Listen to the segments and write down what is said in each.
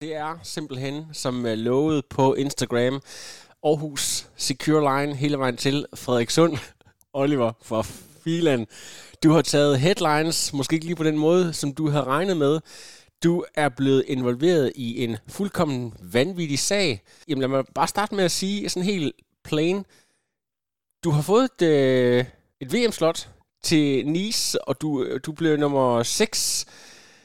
Det er simpelthen, som øh, lovet på Instagram, Aarhus Secure Line hele vejen til Frederikssund. Oliver fra filan. Du har taget headlines, måske ikke lige på den måde, som du havde regnet med. Du er blevet involveret i en fuldkommen vanvittig sag. Jamen lad mig bare starte med at sige sådan helt plain. Du har fået et, øh, et VM-slot til Nice, og du, øh, du blev nummer 6.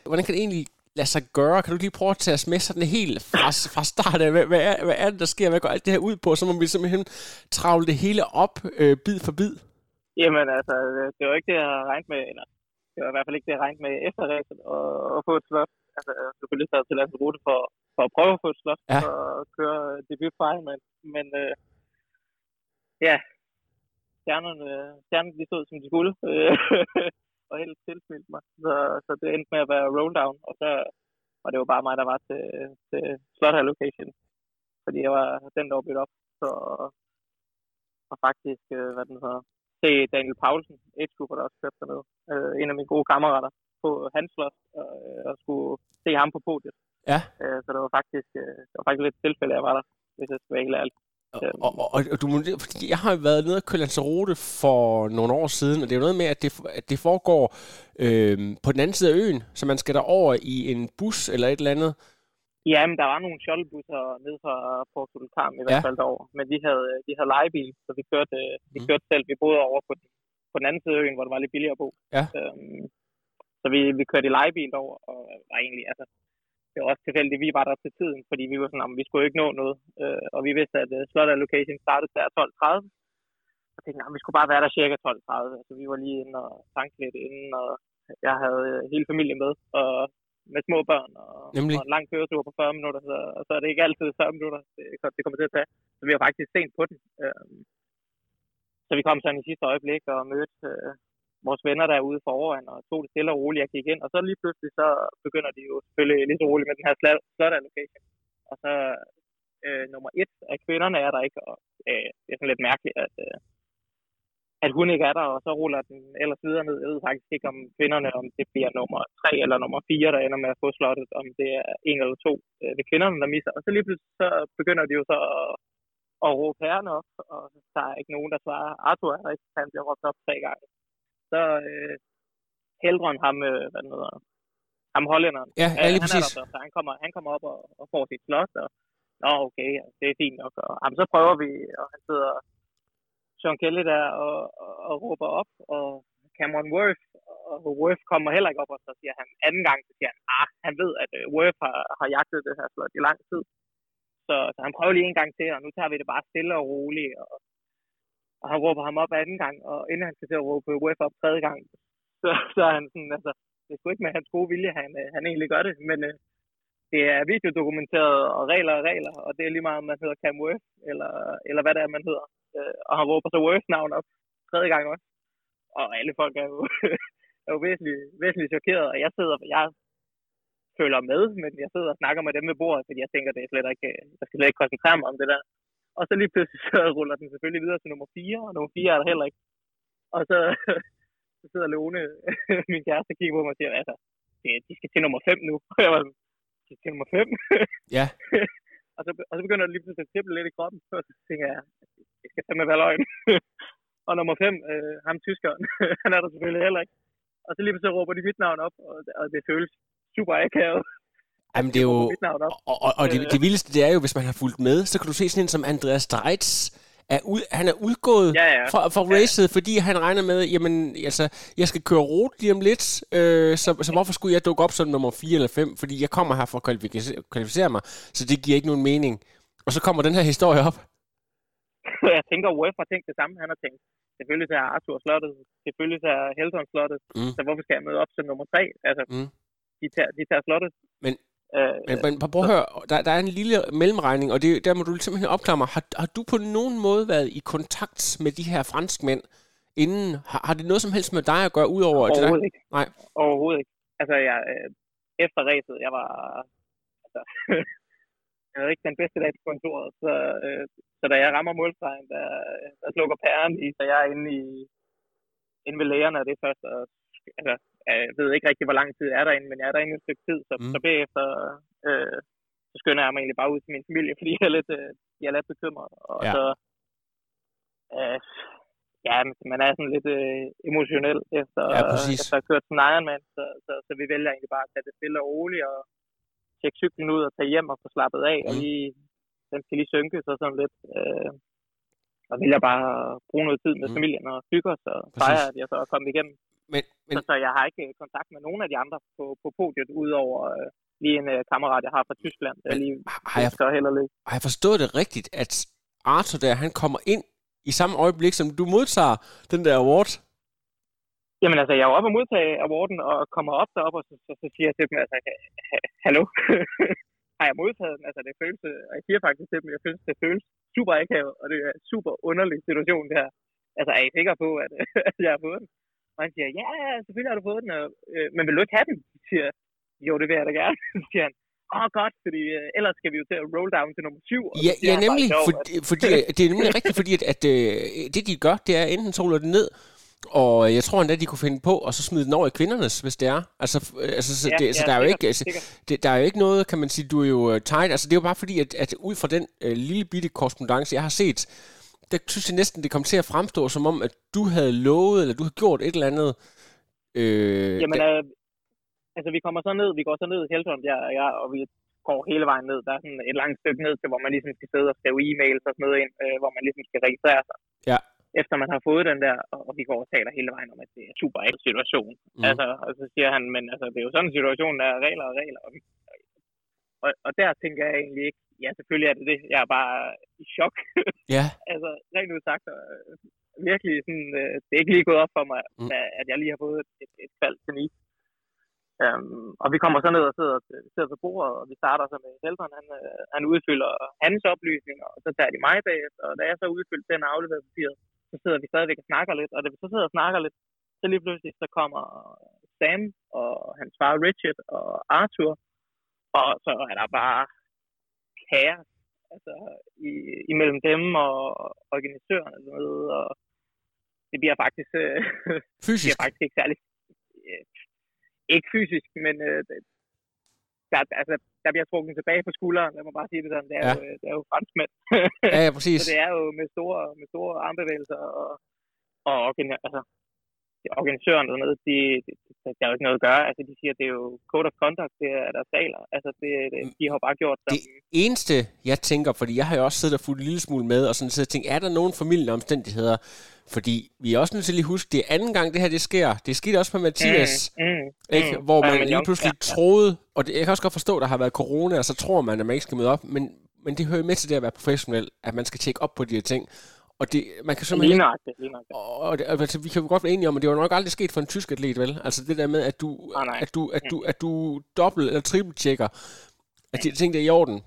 Hvordan kan det egentlig lade sig gøre? Kan du lige prøve at tage os med sådan helt fra, fra start af? Hvad, hvad, er, hvad er det, der sker? Hvad går alt det her ud på? Så må vi simpelthen travle det hele op øh, bid for bid. Jamen altså, det var ikke det, jeg regnet med, eller det var i hvert fald ikke det, jeg regnede med efter racet, at, at få et slot. Altså, selvfølgelig så til en rute for, for at prøve at få et slot, Ja. at køre debut for Ironman. Men øh, ja, stjernerne, stjernerne de stod, som de skulle, øh, og helt tilsmilt mig. Så, så det endte med at være roll down, og så var det jo bare mig, der var til, til slot allocation. Fordi jeg var den, der var blevet op. Så, og faktisk, øh, hvad den hedder, se Daniel Paulsen, age grouper, der også kørte dernede. Øh, en af mine gode kammerater på hans slot, og, øh, og skulle se ham på podiet. Ja. Øh, så det var faktisk, øh, det var faktisk lidt et tilfælde, jeg var der, hvis jeg skal være helt ærlig. Og, og, og, og du fordi jeg har jo været nede og køre Lanzarote for nogle år siden, og det er jo noget med, at det, at det foregår øh, på den anden side af øen, så man skal derover i en bus eller et eller andet. Ja, men der var nogle shuttlebusser nede fra Porto Carmen i hvert Ja. fald derovre. Men de havde, de havde lejebil, så vi kørte, vi Mhm. kørte selv. Vi boede over på den, på den anden side af øen, hvor det var lidt billigere at bo. Ja. Øhm, så vi, vi kørte i lejebil derover, og var egentlig, altså, det var også tilfældigt, at vi var der til tiden, fordi vi var sådan, om vi skulle ikke nå noget. Øh, og vi vidste, at uh, slot allocation startede der 12.30. Så tænkte "Nå, vi skulle bare være der cirka 12.30. Altså, vi var lige inde og tanke lidt inden, og jeg havde øh, hele familien med, og med små børn, og, Nemlig? og en lang køretur på 40 minutter, så, så er det ikke altid 40 minutter, det, det kommer til at tage. Så vi var faktisk sent på den. Øh, så vi kom sådan i sidste øjeblik og mødte øh, vores venner derude foran, og tog det stille og roligt. Jeg gik ind, og så lige pludselig, så begynder de jo selvfølgelig lige så roligt med den her slot allocation. Og så øh, nummer et af kvinderne er der ikke, og øh, det er sådan lidt mærkeligt, at, øh, at hun ikke er der, og så ruller den ellers videre ned. Jeg ved faktisk ikke om kvinderne, om det bliver nummer tre eller nummer fire, der ender med at få slottet, om det er en eller to øh, det er kvinderne, der misser. Og så lige pludselig, så begynder de jo så at, at råbe herren op, og der er ikke nogen, der svarer. Arthur er der ikke, han bliver råbt op tre gange. Så øh, Heldron, ham, øh, hvad den hedder, ham hollænderen, Ja, ja, lige han præcis. er der så, han kommer, han kommer op og, og får sit slot, og Nå, okay, det er fint nok. Og, jamen, så prøver vi, og han sidder Sean Kelly der og, og, og råber op, og Cameron Worth, og Worth kommer heller ikke op, og så siger han anden gang, så siger han, ah, han ved, at uh, Worth har, har jagtet det her slot i lang tid. Så, så han prøver lige en gang til, og nu tager vi det bare stille og roligt, og, og han råber ham op anden gang, og inden han skal til at råbe Worth op tredje gang, så, så er han sådan, altså, det er sgu ikke med hans gode vilje, han, øh, han egentlig gør det, men øh, det er videodokumenteret, og regler og regler, og det er lige meget, om man hedder Cam Worth, eller, eller hvad det er, man hedder. Øh, og han råber så Worth navn op tredje gang også. Og alle folk er jo, er jo væsentligt, væsentligt chokeret, og jeg sidder, jeg føler med, men jeg sidder og snakker med dem ved bordet, fordi jeg tænker, det er slet ikke, øh, jeg skal slet ikke koncentrere mig om det der. Og så lige pludselig så ruller den selvfølgelig videre til nummer 4, og nummer 4 er der heller ikke. Og så, så sidder Lone, min kæreste, og kigger på mig og siger, altså, de skal til nummer 5 nu. Og jeg var de skal til nummer 5? Ja. og, så, og så begynder det lige pludselig at tippe lidt i kroppen, og så tænker jeg, det skal fandme være løgn. og nummer 5, øh, ham tyskeren, han er der selvfølgelig heller ikke. Og så lige pludselig råber de mit navn op, og, og det føles super akavet. Jamen, det er jo... Og, og, og det, det vildeste, det er jo, hvis man har fulgt med, så kan du se sådan en som Andreas Dreitz, er ud, han er udgået Ja, ja. fra, fra racet, fordi han regner med, jamen, altså, jeg skal køre rute lige om lidt, øh, så, så hvorfor skulle jeg dukke op som nummer 4 eller 5? Fordi jeg kommer her for at kvalificere, kvalificere mig, så det giver ikke nogen mening. Og så kommer den her historie op. jeg tænker, Wolf har tænkt det samme. Han har tænkt, selvfølgelig så er Arthur slottet, selvfølgelig så er Helton slottet, Mm. så hvorfor skal jeg møde op som nummer 3? Altså, Mm. de, tager, de tager slottet. Men, Øh, Men, men prøv at høre, der, der er en lille mellemregning, og det, der må du simpelthen opklare mig. Har, har du på nogen måde været i kontakt med de her franskmænd inden? Har, har det noget som helst med dig at gøre, udover det der? Overhovedet ikke. Nej. Overhovedet ikke. Altså, jeg, øh, efter racet, jeg var... Altså, jeg havde ikke den bedste dag på kontoret, så, øh, så da jeg rammer målstregen, der, der slukker pæren i, så jeg er inde, i, inde ved lægerne, og det er først, og, altså, jeg ved ikke rigtig, hvor lang tid er derinde, men jeg er derinde et stykke tid, så, Mm. så bagefter, øh, så skynder jeg mig egentlig bare ud til min familie, fordi jeg er lidt, øh, jeg er lidt bekymret, og Ja. så, øh, ja, man er sådan lidt øh, emotionel efter, Ja, præcis. efter at have kørt sådan Ironman, så, så, så vi vælger egentlig bare at tage det stille og roligt, og tjekke cyklen ud og tage hjem og få slappet af, mm. og lige, den skal lige synke så sådan lidt. Øh, og vælger bare at bruge noget tid med Mm. familien og hygge os, og fejre, at jeg så er kommet igennem. Men, men Så, så jeg har ikke øh, kontakt med nogen af de andre på, på podiet, udover øh, lige en øh, kammerat, jeg har fra Tyskland. Men lige har jeg, så heller lidt. har jeg forstået det rigtigt, at Arthur der, han kommer ind i samme øjeblik, som du modtager den der award? Jamen altså, jeg er jo oppe og modtage awarden, og kommer op derop, og så, så, så siger jeg til dem, altså, ha- ha- hallo, har jeg modtaget den? Altså, det føles, øh, og jeg siger faktisk til dem, jeg synes, det føles super akavet, og det er en super underlig situation, det her. Altså, er I sikre på, at, at jeg har fået den? Og han siger, ja, selvfølgelig har du fået den, og, øh, men vil du ikke have den? Så siger jeg, jo, det vil jeg da gerne. Så siger han, åh oh, godt, fordi øh, ellers skal vi jo til at roll down til nummer syv. Ja, ja han bare, nemlig, "Jo, fordi, fordi, det er nemlig rigtigt, fordi at, at øh, det de gør, det er enten så ruller det ned, og jeg tror endda, de kunne finde på, og så smide den over i kvindernes, hvis det er. Altså, øh, altså så, Ja, det, så ja, der er jo ikke, altså, det, der er jo ikke noget, kan man sige, du er jo øh, tight. Altså, det er jo bare fordi, at, at ud fra den øh, lille bitte korrespondence, jeg har set, der synes jeg næsten, det kom til at fremstå som om, at du havde lovet, eller du havde gjort et eller andet. Øh, Jamen, der, øh, altså vi kommer så ned, vi går så ned i Helton, jeg, jeg, og vi går hele vejen ned. Der er sådan et langt stykke ned til, hvor man ligesom skal sidde og skrive e-mails og sådan noget ind, øh, hvor man ligesom skal registrere sig. Ja. Efter man har fået den der, og, vi går og taler hele vejen om, at det er super ægte situation. Mm. Altså, og så siger han, men altså, det er jo sådan en situation, der er regler og regler. Og, og, og der tænker jeg egentlig ikke, ja, selvfølgelig er det det. Jeg er bare i chok. ja, altså, rent ud sagt, øh, virkelig sådan, øh, det er ikke lige gået op for mig, Mm. at jeg lige har fået et, et fald til Nice. Um, og vi kommer så ned og sidder, sidder ved bordet, og vi starter så med Helderen. Han, øh, han udfylder hans oplysninger, og så tager de mig bagefter. Og da jeg så udfylder den og afleverer papiret, så sidder vi stadigvæk og snakker lidt. Og da vi så sidder og snakker lidt, så lige pludselig så kommer Sam og hans far Richard og Arthur. Og så er der bare kaos altså, i, imellem dem og organisøren og sådan noget. Og det bliver faktisk, øh, det fysisk. bliver faktisk ikke særlig øh, ikke fysisk, men øh, der, altså, der bliver trukket tilbage på skulderen, lad mig bare sige det sådan. Det er, Ja. jo, det er jo franskmænd. Ja, ja, præcis. så det er jo med store, med store armbevægelser og, og altså, organisøren og noget, de, de, de, der er jo ikke noget at gøre. Altså, de siger, det er jo code of conduct, det er deres regler. Altså, det, det, de har bare gjort som, Det eneste, jeg tænker, fordi jeg har jo også siddet og fulgt en lille smule med, og sådan siddet og tænkt, er der nogen familielige omstændigheder? Fordi vi er også nødt til lige at huske, det er anden gang, det her det sker. Det skete også med Mathias, Mm, mm, ikke? mm. hvor Ja, man men lige pludselig ja, ja. troede, og det, jeg kan også godt forstå, at der har været corona, og så tror man, at man ikke skal møde op, men, men det hører med til det at være professionel, at man skal tjekke op på de her ting. Og det, man kan simpelthen Lige nøjagtigt, lige nøjagtigt. og det, altså, vi kan jo godt være enige om, at det var nok aldrig sket for en tysk atlet, vel? Altså det der med, at du, nej. at du, at du, at du dobbelt- eller triple-tjekker, at de ting der er i orden.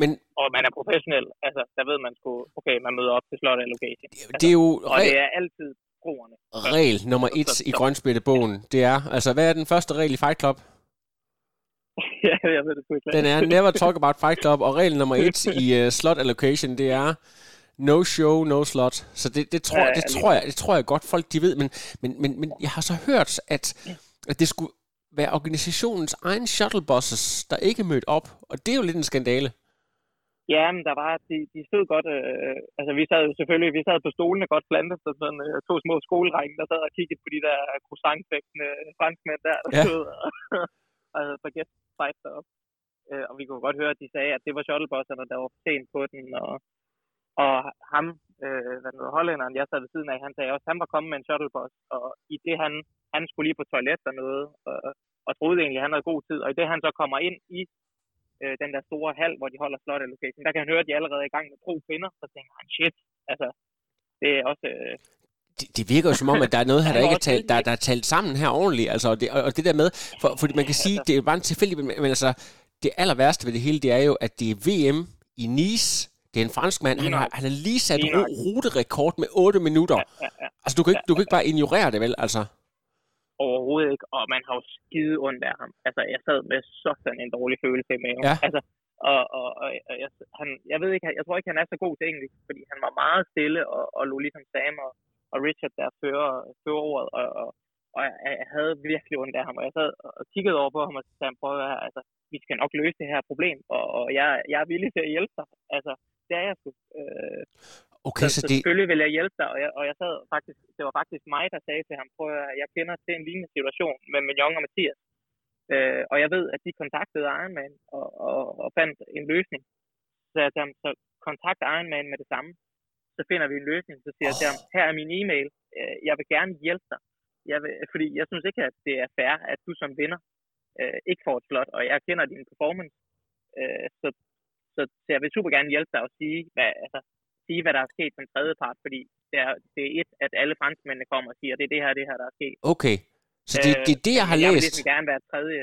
Men Og man er professionel, altså, der ved man sgu, okay, man møder op til slot og location. Altså, det er jo og det er altid broerne. regel nummer et Så- i så- grønspættebogen. Det er, altså hvad er den første regel i Fight Club? ja, jeg ved det sgu ikke. Den er never talk about Fight Club, og regel nummer et i uh, slot allocation, det er no show, no slot. Så det, det, tror, Ja, det, tror jeg, det tror jeg godt, folk de ved, men, men, men, men jeg har så hørt, at, at det skulle være organisationens egen shuttlebusses, der ikke mødte op, og det er jo lidt en skandale. Ja, men der var, de, de stod godt, øh, altså vi sad jo selvfølgelig, vi sad på stolene godt plantet, så sådan øh, to små skoledrenge, der sad og kiggede på de der croissantfægtende franskmænd der, der Ja. stod og, havde baguette deroppe. Øh, og vi kunne godt høre, at de sagde, at det var shuttlebusserne, der var for sent på den, og, og ham, øh, hvad hedder, hollænderen, jeg sad ved siden af, han sagde også, han var kommet med en shuttlebus, og i det han, han skulle lige på toilet og noget, og, og troede egentlig, at han havde god tid, og i det han så kommer ind i øh, den der store hal, hvor de holder slot location, der kan han høre, at de allerede er i gang med to kvinder, så tænker han, shit, altså, det er også, øh, det, det virker jo som om, at der er noget her, der ikke er talt, der, der er talt sammen her ordentligt. Altså, og, det, og, det der med, for, fordi man kan sige, det er bare en tilfældig, men, men altså, det aller værste ved det hele, det er jo, at det er VM i Nice. Det er en fransk mand. Han har, han har lige sat ro, ruterekord med 8 minutter. Ja, ja. Altså, du kan, ikke, du kan ikke bare ignorere det, vel? Altså, Overhovedet ikke, og man har jo skide ondt af ham. Altså, jeg sad med sådan en dårlig følelse med ham. Ja. Altså, og, og, og og jeg, han, jeg ved ikke, jeg tror ikke, han er så god til engelsk, fordi han var meget stille og, og lå ligesom Sam og, og Richard der fører, fører ordet, og, og, og jeg, jeg havde virkelig ondt af ham, og jeg sad og kiggede over på ham og sagde, prøv at høre, altså, vi skal nok løse det her problem, og, og jeg, jeg er villig til at hjælpe dig. Altså, det er jeg sgu. Øh, okay, så, så så det... selvfølgelig vil jeg hjælpe dig, og jeg, og jeg sad faktisk, det var faktisk mig, der sagde til ham, prøv at jeg kender til en lignende situation med Mignon og Mathias, øh, og jeg ved, at de kontaktede Ironman og, og, og fandt en løsning. Så jeg ham, så kontakt Ironman med det samme, så finder vi en løsning, så siger jeg til ham, her er min e-mail, øh, jeg vil gerne hjælpe dig, jeg vil, fordi jeg synes ikke, at det er fair, at du som vinder øh, ikke får et slot, og jeg kender din performance, øh, så, så, så jeg vil super gerne hjælpe dig og sige, hvad, altså, sige, hvad der er sket som tredje part, fordi det er, det er et, at alle franskmændene kommer og siger, det er det her, det her, der er sket. Okay. Så det, det er det, jeg har jeg vil læst. ligesom gerne være tredje.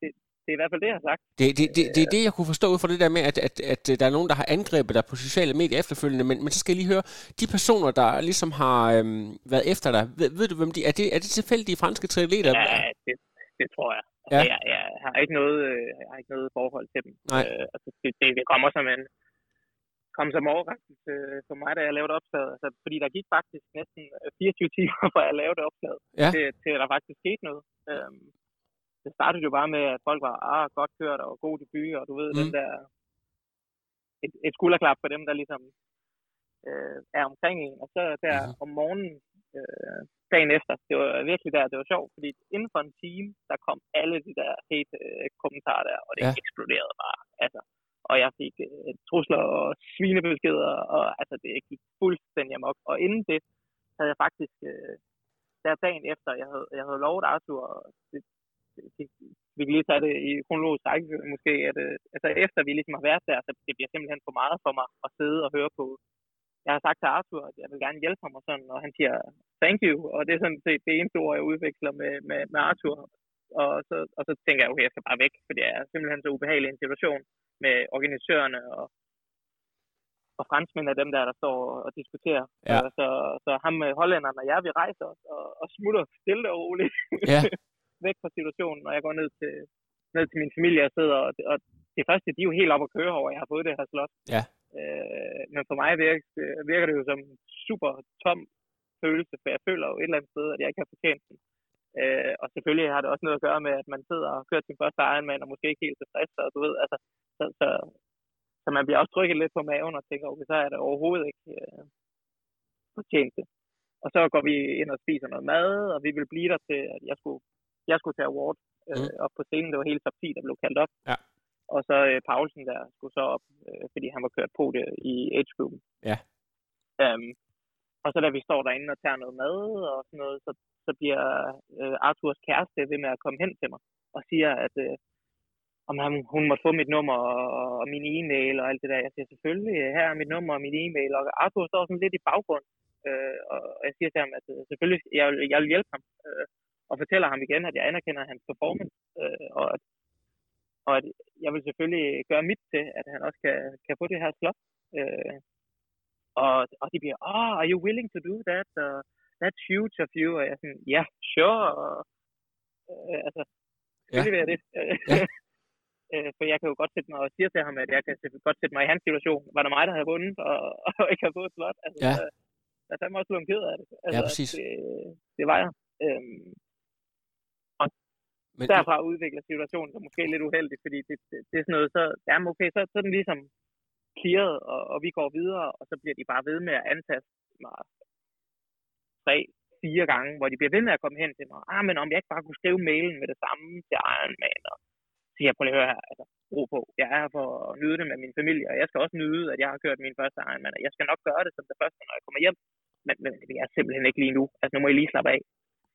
Det, det er i hvert fald det, jeg har sagt. Det, det, det, det er det, jeg kunne forstå ud fra det der med, at, at, at der er nogen, der har angrebet dig på sociale medier efterfølgende, men, men så skal jeg lige høre, de personer, der ligesom har øhm, været efter dig, ved, ved du, hvem de er? Det, er det tilfældige franske triatleter? Ja, det, det tror jeg. Ja. Ja. Jeg, jeg, har ikke noget, øh, jeg har ikke noget forhold til dem. Nej. Øh, altså, det, det, kommer som en kom som overraskelse for mig, da jeg lavede opslaget. Altså, fordi der gik faktisk næsten øh, 24 timer, fra jeg lavede opslaget, Ja. til, til der faktisk skete noget. Øhm, det startede jo bare med, at folk var ah, godt kørt og god debut, og du ved, Mm. den der et, et skulderklap for dem, der ligesom øh, er omkring en. Og så der mm. om morgenen, øh, dagen efter, det var virkelig der, det var sjovt, fordi inden for en time, der kom alle de der hate øh, kommentarer der, og det Ja. eksploderede bare. Altså, og jeg fik øh, trusler og svinebeskeder, og altså, det gik fuldstændig amok. Og inden det, havde jeg faktisk, øh, der dagen efter, jeg havde, jeg havde lovet Arthur, og det, det, det, vi kan lige tage det i kronologisk rækkefølge måske, at øh, altså efter vi ligesom har været der, så det bliver simpelthen for meget for mig at sidde og høre på. Jeg har sagt til Arthur, at jeg vil gerne hjælpe ham og sådan, og han siger, thank you, og det er sådan set det eneste ord, jeg udveksler med, med, med Arthur. Og så, og så tænker jeg, okay, jeg skal bare væk, for det er simpelthen så ubehagelig en situation med organisørerne og, og franskmænd er dem der, der står og diskuterer. Ja. Øh, Så, så ham med hollænderne og jeg, vi rejser os og, og smutter stille og roligt Ja. væk fra situationen, og jeg går ned til, ned til min familie og sidder, og, og det første, de er jo helt op at køre over, at jeg har fået det her slot. Ja. Øh, men for mig virker, virker det jo som en super tom følelse, for jeg føler jo et eller andet sted, at jeg ikke har fortjent den. Øh, og selvfølgelig har det også noget at gøre med, at man sidder og kører sin første Ironman, og måske ikke helt tilfreds, og du ved, altså, så, så, så man bliver også trykket lidt på maven og tænker, okay, så er det overhovedet ikke øh, fortjent det. Og så går vi ind og spiser noget mad, og vi vil blive der til, at jeg skulle, jeg skulle til award øh, Mm. op på scenen. Det var hele top 10, der blev kaldt op. Ja. Og så øh, Paulsen der skulle så op, øh, fordi han var kørt på det i age-gruppen. Ja. Um, og så da vi står derinde og tager noget mad og sådan noget, så, så bliver øh, Arthurs kæreste ved med at komme hen til mig og siger, at øh, om han, hun måtte få mit nummer og, og min e-mail og alt det der. Jeg siger selvfølgelig, her er mit nummer og min e-mail. Og Arthur står sådan lidt i baggrund. Øh, og jeg siger til ham, at øh, selvfølgelig, jeg, vil- jeg vil hjælpe ham. Øh, og fortæller ham igen, at jeg anerkender hans performance. Øh, og, at, og at jeg vil selvfølgelig gøre mit til, at han også kan, kan få det her slot. Øh, og, og de bliver, oh, are you willing to do that? Uh, that's huge of you. Og jeg er sådan, ja, yeah, sure. Og, øh, altså, selvfølgelig vil jeg det. Ja. Øh, for jeg kan jo godt sætte mig og sige til ham, at jeg kan godt sætte mig i hans situation. Var det mig, der havde vundet, og, og ikke havde fået et slot? Altså, Ja. Jeg er fandme også blevet ked af det. Altså, Ja, præcis. Det, det var jeg. Øhm, Men, derfra udvikler situationen sig måske lidt uheldigt, fordi det, det, det er sådan noget, så, jamen okay, så, så er den ligesom clearet, og, og vi går videre, og så bliver de bare ved med at antaste mig tre, fire gange, hvor de bliver ved med at komme hen til mig. Ah, men om jeg ikke bare kunne skrive mailen med det samme til Ironman, og så siger jeg, prøv lige at høre her, altså, ro på. Jeg er her for at nyde det med min familie, og jeg skal også nyde, at jeg har kørt min første Ironman, og jeg skal nok gøre det som det første, når jeg kommer hjem. Men, men det er simpelthen ikke lige nu. Altså, nu må I lige slappe af.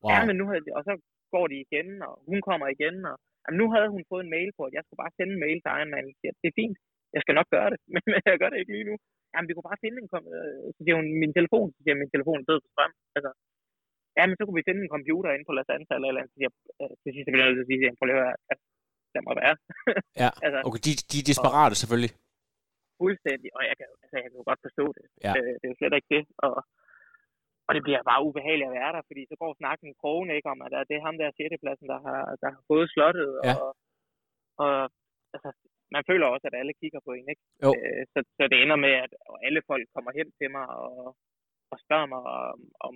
wow. Ja, men nu havde de, og så går de igen, og hun kommer igen, og jamen, nu havde hun fået en mail på, at jeg skulle bare sende en mail til Iron Man. Siger, det er fint, jeg skal nok gøre det, men jeg gør det ikke lige nu. jamen, vi kunne bare finde en, kom- øh, så siger hun, min telefon, så siger min telefon er død på strøm. Altså, ja, men så kunne vi finde en computer inde på Los Angeles eller eller andet, så siger jeg, øh, til sidst bliver jeg nødt til at sige, prøv lige at høre, der må være. Ja, altså, okay, de, de er desperate selvfølgelig. fuldstændig, og jeg kan, altså, jeg kan jo godt forstå det. Ja. Øh, det er jo slet ikke det. Og, og det bliver bare ubehageligt at være der, fordi så går snakken i krogen ikke om, at det er ham der 6. pladsen, der har, der har fået slottet. Ja. Og, og altså, man føler også, at alle kigger på en, ikke? Jo. Øh, så, så det ender med, at alle folk kommer hen til mig og, og spørger mig om, om,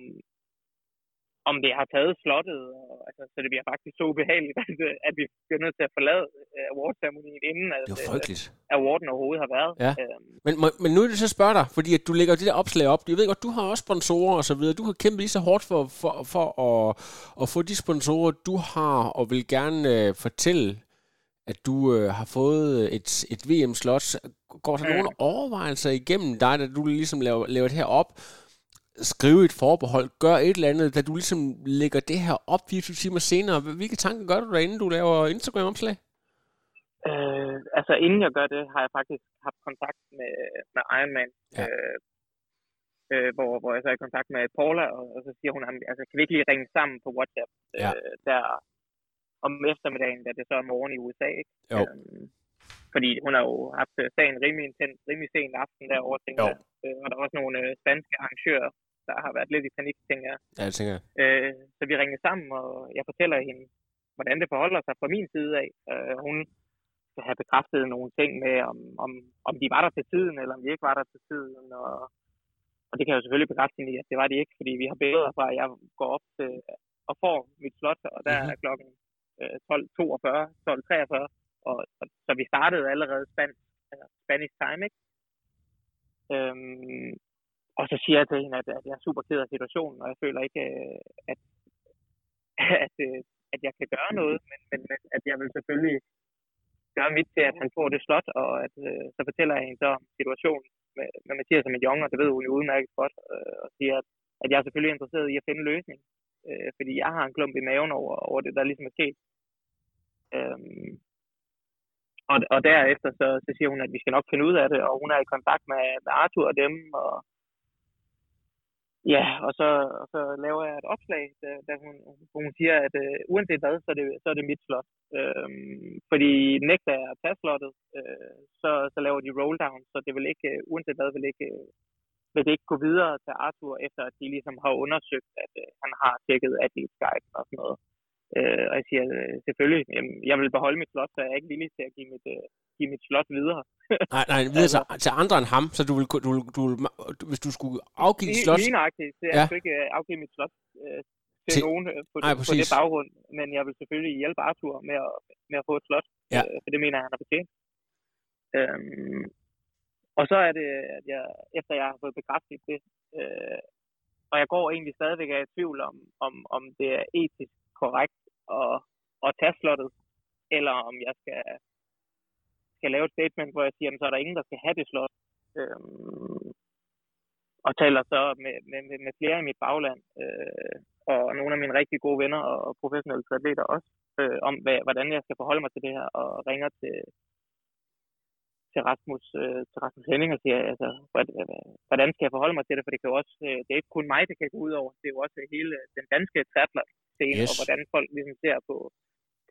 om det har taget slottet. Og, altså, så det bliver faktisk så ubehageligt, at, at vi bliver nødt til at forlade øh, awardceremonien, inden at, Det jo øh, frygteligt. awarden overhovedet har været. Ja. Øhm, Men, må- men nu er det så spørge dig, fordi at du lægger det der opslag op. Jeg ved godt, du har også sponsorer og så videre. Du har kæmpet lige så hårdt for, for, for at, at få de sponsorer, du har, og vil gerne øh, fortælle, at du øh, har fået et, et VM-slot. Går der Mm. nogle overvejelser igennem dig, da du ligesom laver, laver det her op? Skrive et forbehold, gør et eller andet, da du ligesom lægger det her op 24 timer senere. Hvilke tanker gør du der, inden du laver Instagram-opslag? Øh, altså inden jeg gør det, har jeg faktisk haft kontakt med, med Ironman, Ja. øh, øh, hvor, hvor jeg så er i kontakt med Paula, og, og så siger hun, "Jamen, altså kan vi ikke lige ringe sammen på WhatsApp, Ja. øh, der om eftermiddagen, da det så er morgen i USA, ikke? Jo. Øhm, fordi hun har jo haft øh, sagen rimelig intens, rimelig sen aften derovre, tænker jeg. Øh, og der er også nogle øh, spanske arrangører, der har været lidt i panik, tænker jeg. Ja, jeg tænker, Øh, så vi ringer sammen, og jeg fortæller hende, hvordan det forholder sig fra min side af. Øh, hun skal have bekræftet nogle ting med, om, om, om de var der til tiden, eller om de ikke var der til tiden. Og, og det kan jeg jo selvfølgelig bekræfte hende i, at det var de ikke, fordi vi har billeder fra, at jeg går op til og får mit slot, og der Mhm. er klokken øh, 12.42, 12.43, og, og, så vi startede allerede spansk, altså Spanish time, ikke? Øhm, og så siger jeg til hende, at, at jeg er super ked af situationen, og jeg føler ikke, øh, at, at, øh, at jeg kan gøre noget, men, men, men at jeg vil selvfølgelig gøre mit til, at han får det slot, og at, øh, så fortæller jeg hende så om situationen med, med Mathias og med Jong, og det ved hun jo udmærket godt, øh, og siger, at, at jeg er selvfølgelig interesseret i at finde en løsning, øh, fordi jeg har en klump i maven over, over det, der ligesom er sket. Øhm, og, og derefter så, så siger hun, at vi skal nok finde ud af det, og hun er i kontakt med, med Arthur og dem, og ja, og så, og så laver jeg et opslag, da, der hun, hun siger, at øh, uanset hvad, så er det, så er det mit slot. Øhm, fordi nægter jeg at tage slottet, øh, så, så laver de roll down, så det vil ikke, øh, uanset hvad, vil ikke, øh, vil det ikke gå videre til Arthur, efter at de ligesom har undersøgt, at øh, han har tjekket Athlete Guide og sådan noget. Øh, og jeg siger, øh, selvfølgelig, jamen, jeg vil beholde mit slot, så jeg er ikke villig til at give mit, øh, give mit slot videre. Nej, nej, videre til, til andre end ham, så du vil, du, vil, du vil, hvis du skulle afgive dit slot... Lige nøjagtigt, så jeg Ja. ja. ikke øh, afgive mit slot øh, til, Til- nogen øh, på, Nej, det, på det baggrund, men jeg vil selvfølgelig hjælpe Arthur med at, med at få et slot, Ja. øh, for det mener jeg, han har fortjent. Øhm, og så er det, at jeg, efter jeg har fået bekræftet det, øh, og jeg går egentlig stadigvæk af i tvivl om, om, om det er etisk korrekt at, at tage slottet, eller om jeg skal, skal lave et statement, hvor jeg siger, så er der ingen, der skal have det slot. Øhm, og taler så med, med, med, flere i mit bagland, øh, og nogle af mine rigtig gode venner og professionelle atleter også, øh, om hvad, hvordan jeg skal forholde mig til det her, og ringer til, til Rasmus, øh, til Rasmus Henning og siger, altså, hvordan skal jeg forholde mig til det, for det kan jo også, øh, det er ikke kun mig, det kan gå ud over, det er jo også hele den danske triathlon scene, Yes. og hvordan folk ligesom ser på,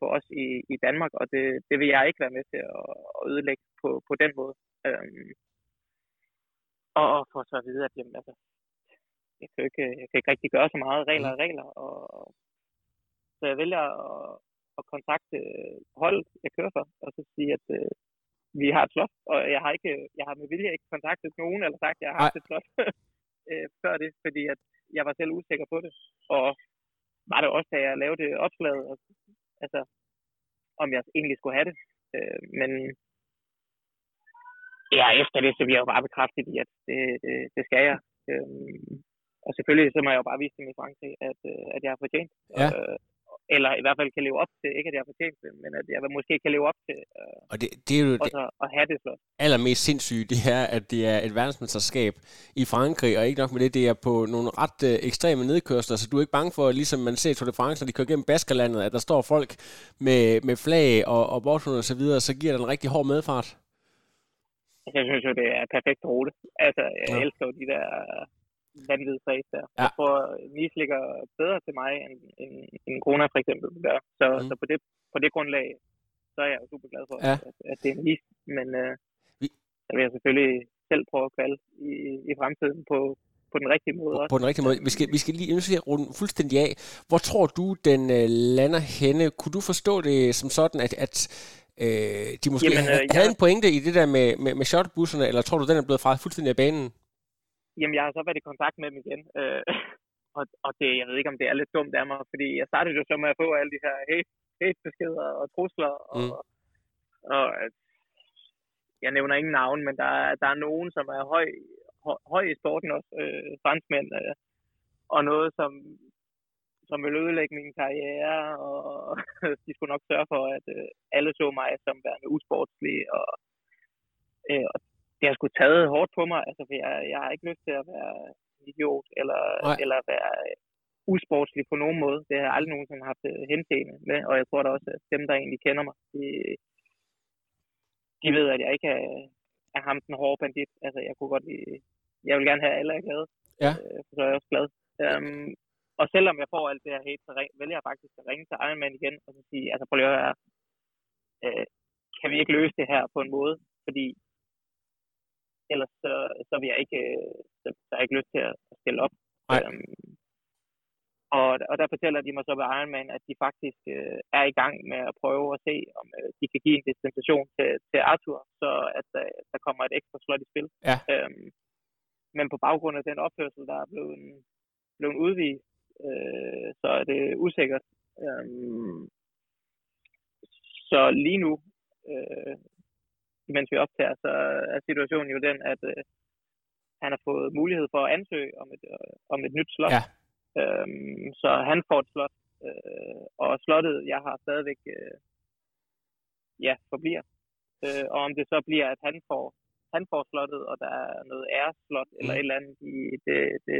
på os i, i Danmark, og det, det vil jeg ikke være med til at, at ødelægge på, på den måde. Øhm, og, og for så at vide, at jamen, altså, jeg, kan ikke, jeg kan ikke rigtig gøre så meget. Regler er regler. Og, så jeg vælger at, at kontakte holdet, jeg kører for, og så sige, at øh, vi har et slot, og jeg har ikke, jeg har med vilje ikke kontaktet nogen, eller sagt, at jeg har haft et slot øh, før det, fordi at jeg var selv usikker på det. Og var det også, da jeg lavede opslaget, og, altså, om jeg egentlig skulle have det. Øh, men ja, efter det, så bliver jeg jo bare bekræftet i, at det, det, det skal jeg. Øhm, og selvfølgelig så må jeg jo bare vise dem i Frankrig, at, øh, at jeg har fortjent. Ja. Øh, eller i hvert fald kan leve op til, ikke at jeg har fortjent det, men at jeg måske kan leve op til øh, Og det, det er jo det også at, at have det slot. allermest sindssyge, det er, at det er et verdensmesterskab i Frankrig, og ikke nok med det, det er på nogle ret øh, ekstreme nedkørsler, så du er ikke bange for, ligesom man ser Tour de France, når de kører gennem Baskerlandet, at der står folk med, med flag og, og borthund og så videre, så giver der en rigtig hård medfart. Jeg synes jo, det er perfekt rute. Altså, jeg Ja. ja. elsker jo de der vanvittige race der. Ja. Jeg tror, Nice ligger bedre til mig, end, end, end Kona for eksempel gør. Så, Mm. så på, det, på det grundlag, så er jeg jo super glad for, Ja. at, at det er Nice. Men øh, Vi- så vil jeg selvfølgelig selv prøve at kvalde i, i fremtiden på, på den rigtige måde også. på den rigtige måde. Vi skal, vi skal lige nu skal jeg runde fuldstændig af. Hvor tror du, den øh, lander henne? Kunne du forstå det som sådan, at, at øh, de måske Jamen, øh, havde jeg- en pointe i det der med, med, med shutbusserne, eller tror du, den er blevet fra fuldstændig af banen? Jamen, jeg har så været i kontakt med dem igen. Øh, og, og det, jeg ved ikke, om det er lidt dumt af mig, fordi jeg startede jo så med at få alle de her hate, hate-beskeder og trusler. Og, Mm. og øh, jeg nævner ingen navn, men der, er- der er nogen, som er høj, høj, høj i sporten også, øh, franskmænd, øh, og noget, som, som vil ødelægge min karriere, og de skulle nok sørge for, at øh, alle så mig som værende usportslig, og, øh, og det har sgu taget hårdt på mig, altså, for jeg, jeg har ikke lyst til at være idiot, eller, Nej. eller være øh, usportslig på nogen måde. Det har jeg aldrig nogensinde haft øh, henseende med, og jeg tror da også, at dem, der egentlig kender mig, de, de ved, at jeg ikke er, er ham den hårde bandit. Altså, jeg kunne godt lide, jeg vil gerne have, alle er glade. Ja. Øh, så er jeg også glad. Um, og selvom jeg får alt det her hate, så ring, vælger jeg faktisk at ringe til Ironman igen, og så sige, altså prøv lige at høre øh, kan vi ikke løse det her på en måde? Fordi ellers så, så vil jeg ikke, øh, så, så har jeg ikke lyst til at stille op. Nej. Øhm, og, og der fortæller de mig så ved Ironman, at de faktisk øh, er i gang med at prøve at se, om øh, de kan give en dispensation til, til Arthur, så at øh, der kommer et ekstra slot i spil. Ja. Øhm, men på baggrund af den opførsel, der er blevet, blevet udvist, øh, så er det usikkert. Øhm, så lige nu, øh, mens vi optager, så er situationen jo den, at øh, han har fået mulighed for at ansøge om et, øh, om et nyt slot. Ja. Øhm, så han får et slot, øh, og slottet, jeg har stadigvæk, øh, ja, forbliver. Øh, og om det så bliver, at han får, han får slottet, og der er noget æreslot eller Mm. et eller andet, i, det, det,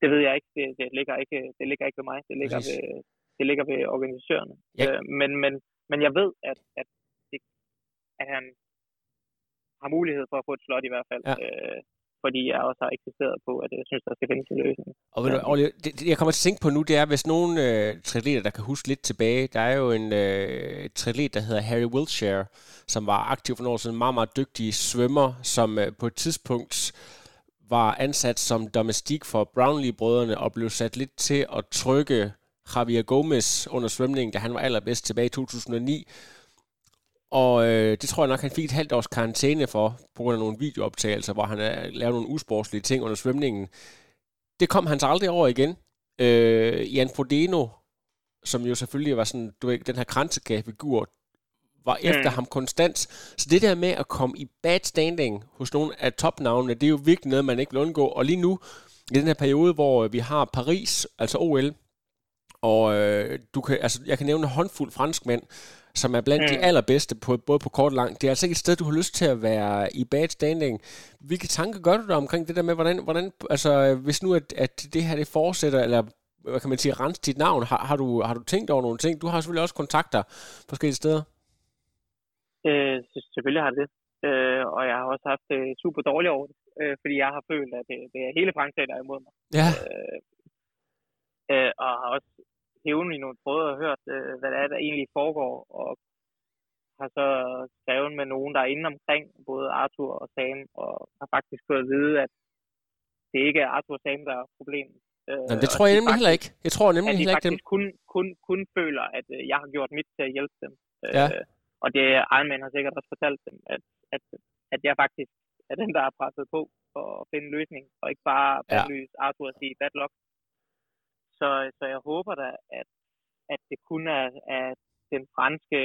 det ved jeg ikke. Det, det, ligger ikke. det ligger ikke ved mig. Det ligger, Præcis. ved, det ligger ved organisatørerne. Ja. Øh, men, men, men jeg ved, at, at, det, at han har mulighed for at få et slot i hvert fald. Ja. Øh, fordi jeg også har eksisteret på, at jeg synes, der skal findes en løsning. Og ved du, det, det, jeg kommer til at tænke på nu, det er, hvis nogen øh, triatleter, der kan huske lidt tilbage, der er jo en øh, triatlet, der hedder Harry Wiltshire, som var aktiv for nogle år siden, en meget, meget dygtig svømmer, som øh, på et tidspunkt var ansat som domestik for Brownlee-brødrene og blev sat lidt til at trykke Javier Gomez under svømningen, da han var allerbedst tilbage i 2009. Og øh, det tror jeg nok, han fik et halvt års karantæne for, på grund af nogle videooptagelser, hvor han øh, lavede nogle usportslige ting under svømningen. Det kom han så aldrig over igen. Øh, Jan Frodeno, som jo selvfølgelig var sådan, du ved, den her kransekagefigur, var efter Mm. ham konstant. Så det der med at komme i bad standing hos nogle af topnavnene, det er jo virkelig noget, man ikke vil undgå. Og lige nu, i den her periode, hvor vi har Paris, altså OL, og øh, du kan, altså, jeg kan nævne en håndfuld franskmænd, som er blandt mm. de allerbedste, på, både på kort og lang. Det er altså ikke et sted, du har lyst til at være i bad standing. Hvilke tanker gør du dig omkring det der med, hvordan, hvordan altså, hvis nu at, at det her det fortsætter, eller hvad kan man sige, rense dit navn, har, har, du, har du tænkt over nogle ting? Du har selvfølgelig også kontakter forskellige steder. Øh, selvfølgelig har det det. Øh, og jeg har også haft det super dårligt over det, øh, fordi jeg har følt, at det, det er hele Frankrig, der er imod mig. Ja, Øh, øh, og har også hævet i nogle tråde og hørt, øh, hvad det er, der egentlig foregår, og har så skrevet med nogen, der er inde omkring, både Arthur og Sam, og har faktisk fået at vide, at det ikke er Arthur og Sam, der er problemet. Øh, Jamen, det tror jeg de nemlig heller ikke. Jeg tror at nemlig de heller ikke dem. faktisk kun, kun, kun føler, at øh, jeg har gjort mit til at hjælpe dem. Ja. Øh, og det Ironman har sikkert også fortalt dem, at, at, at jeg faktisk er den, der har presset på for at finde en løsning, og ikke bare Ja. bandlyse Arthur og sige bad luck. Så, så jeg håber da, at, at det kun er, er den franske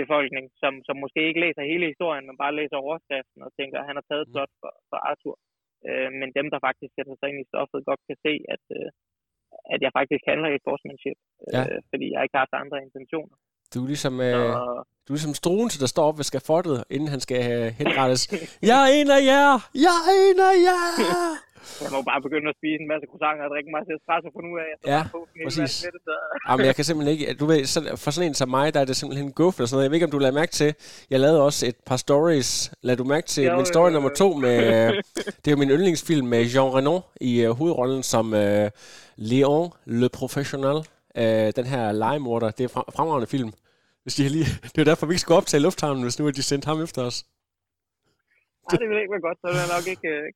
befolkning, som, som måske ikke læser hele historien, men bare læser overskriften og tænker, at han har taget Mm. flot for, for Arthur. Øh, men dem, der faktisk sætter sig ind i stoffet, godt kan se, at, øh, at jeg faktisk handler i sportsmanship, øh, Ja. fordi jeg ikke har haft andre intentioner. Du er ligesom, øh, du er ligesom Struense, der står op ved skafottet, inden han skal øh, henrettes. jeg er en af jer! Jeg er en af jer! Jeg må bare begynde at spise en masse croissanter og drikke en masse espresso for nu af. Jeg Ja, en præcis. det, så... Jamen, jeg kan simpelthen ikke... Du ved, for sådan en som mig, der er det simpelthen guf eller sådan noget. Jeg ved ikke, om du lader mærke til... Jeg lavede også et par stories. Lad du mærke til Jo, min story jo, jo, nummer to med... det er jo min yndlingsfilm med Jean Reno i uh, hovedrollen som uh, Leon Le Professionnel. Uh, den her legemorder. Det er fra- fremragende film. Hvis de lige, det er derfor, vi ikke skal optage lufthavnen, hvis nu er de sendt ham efter os. Nej, det vil ikke være godt, så vil jeg nok ikke øh,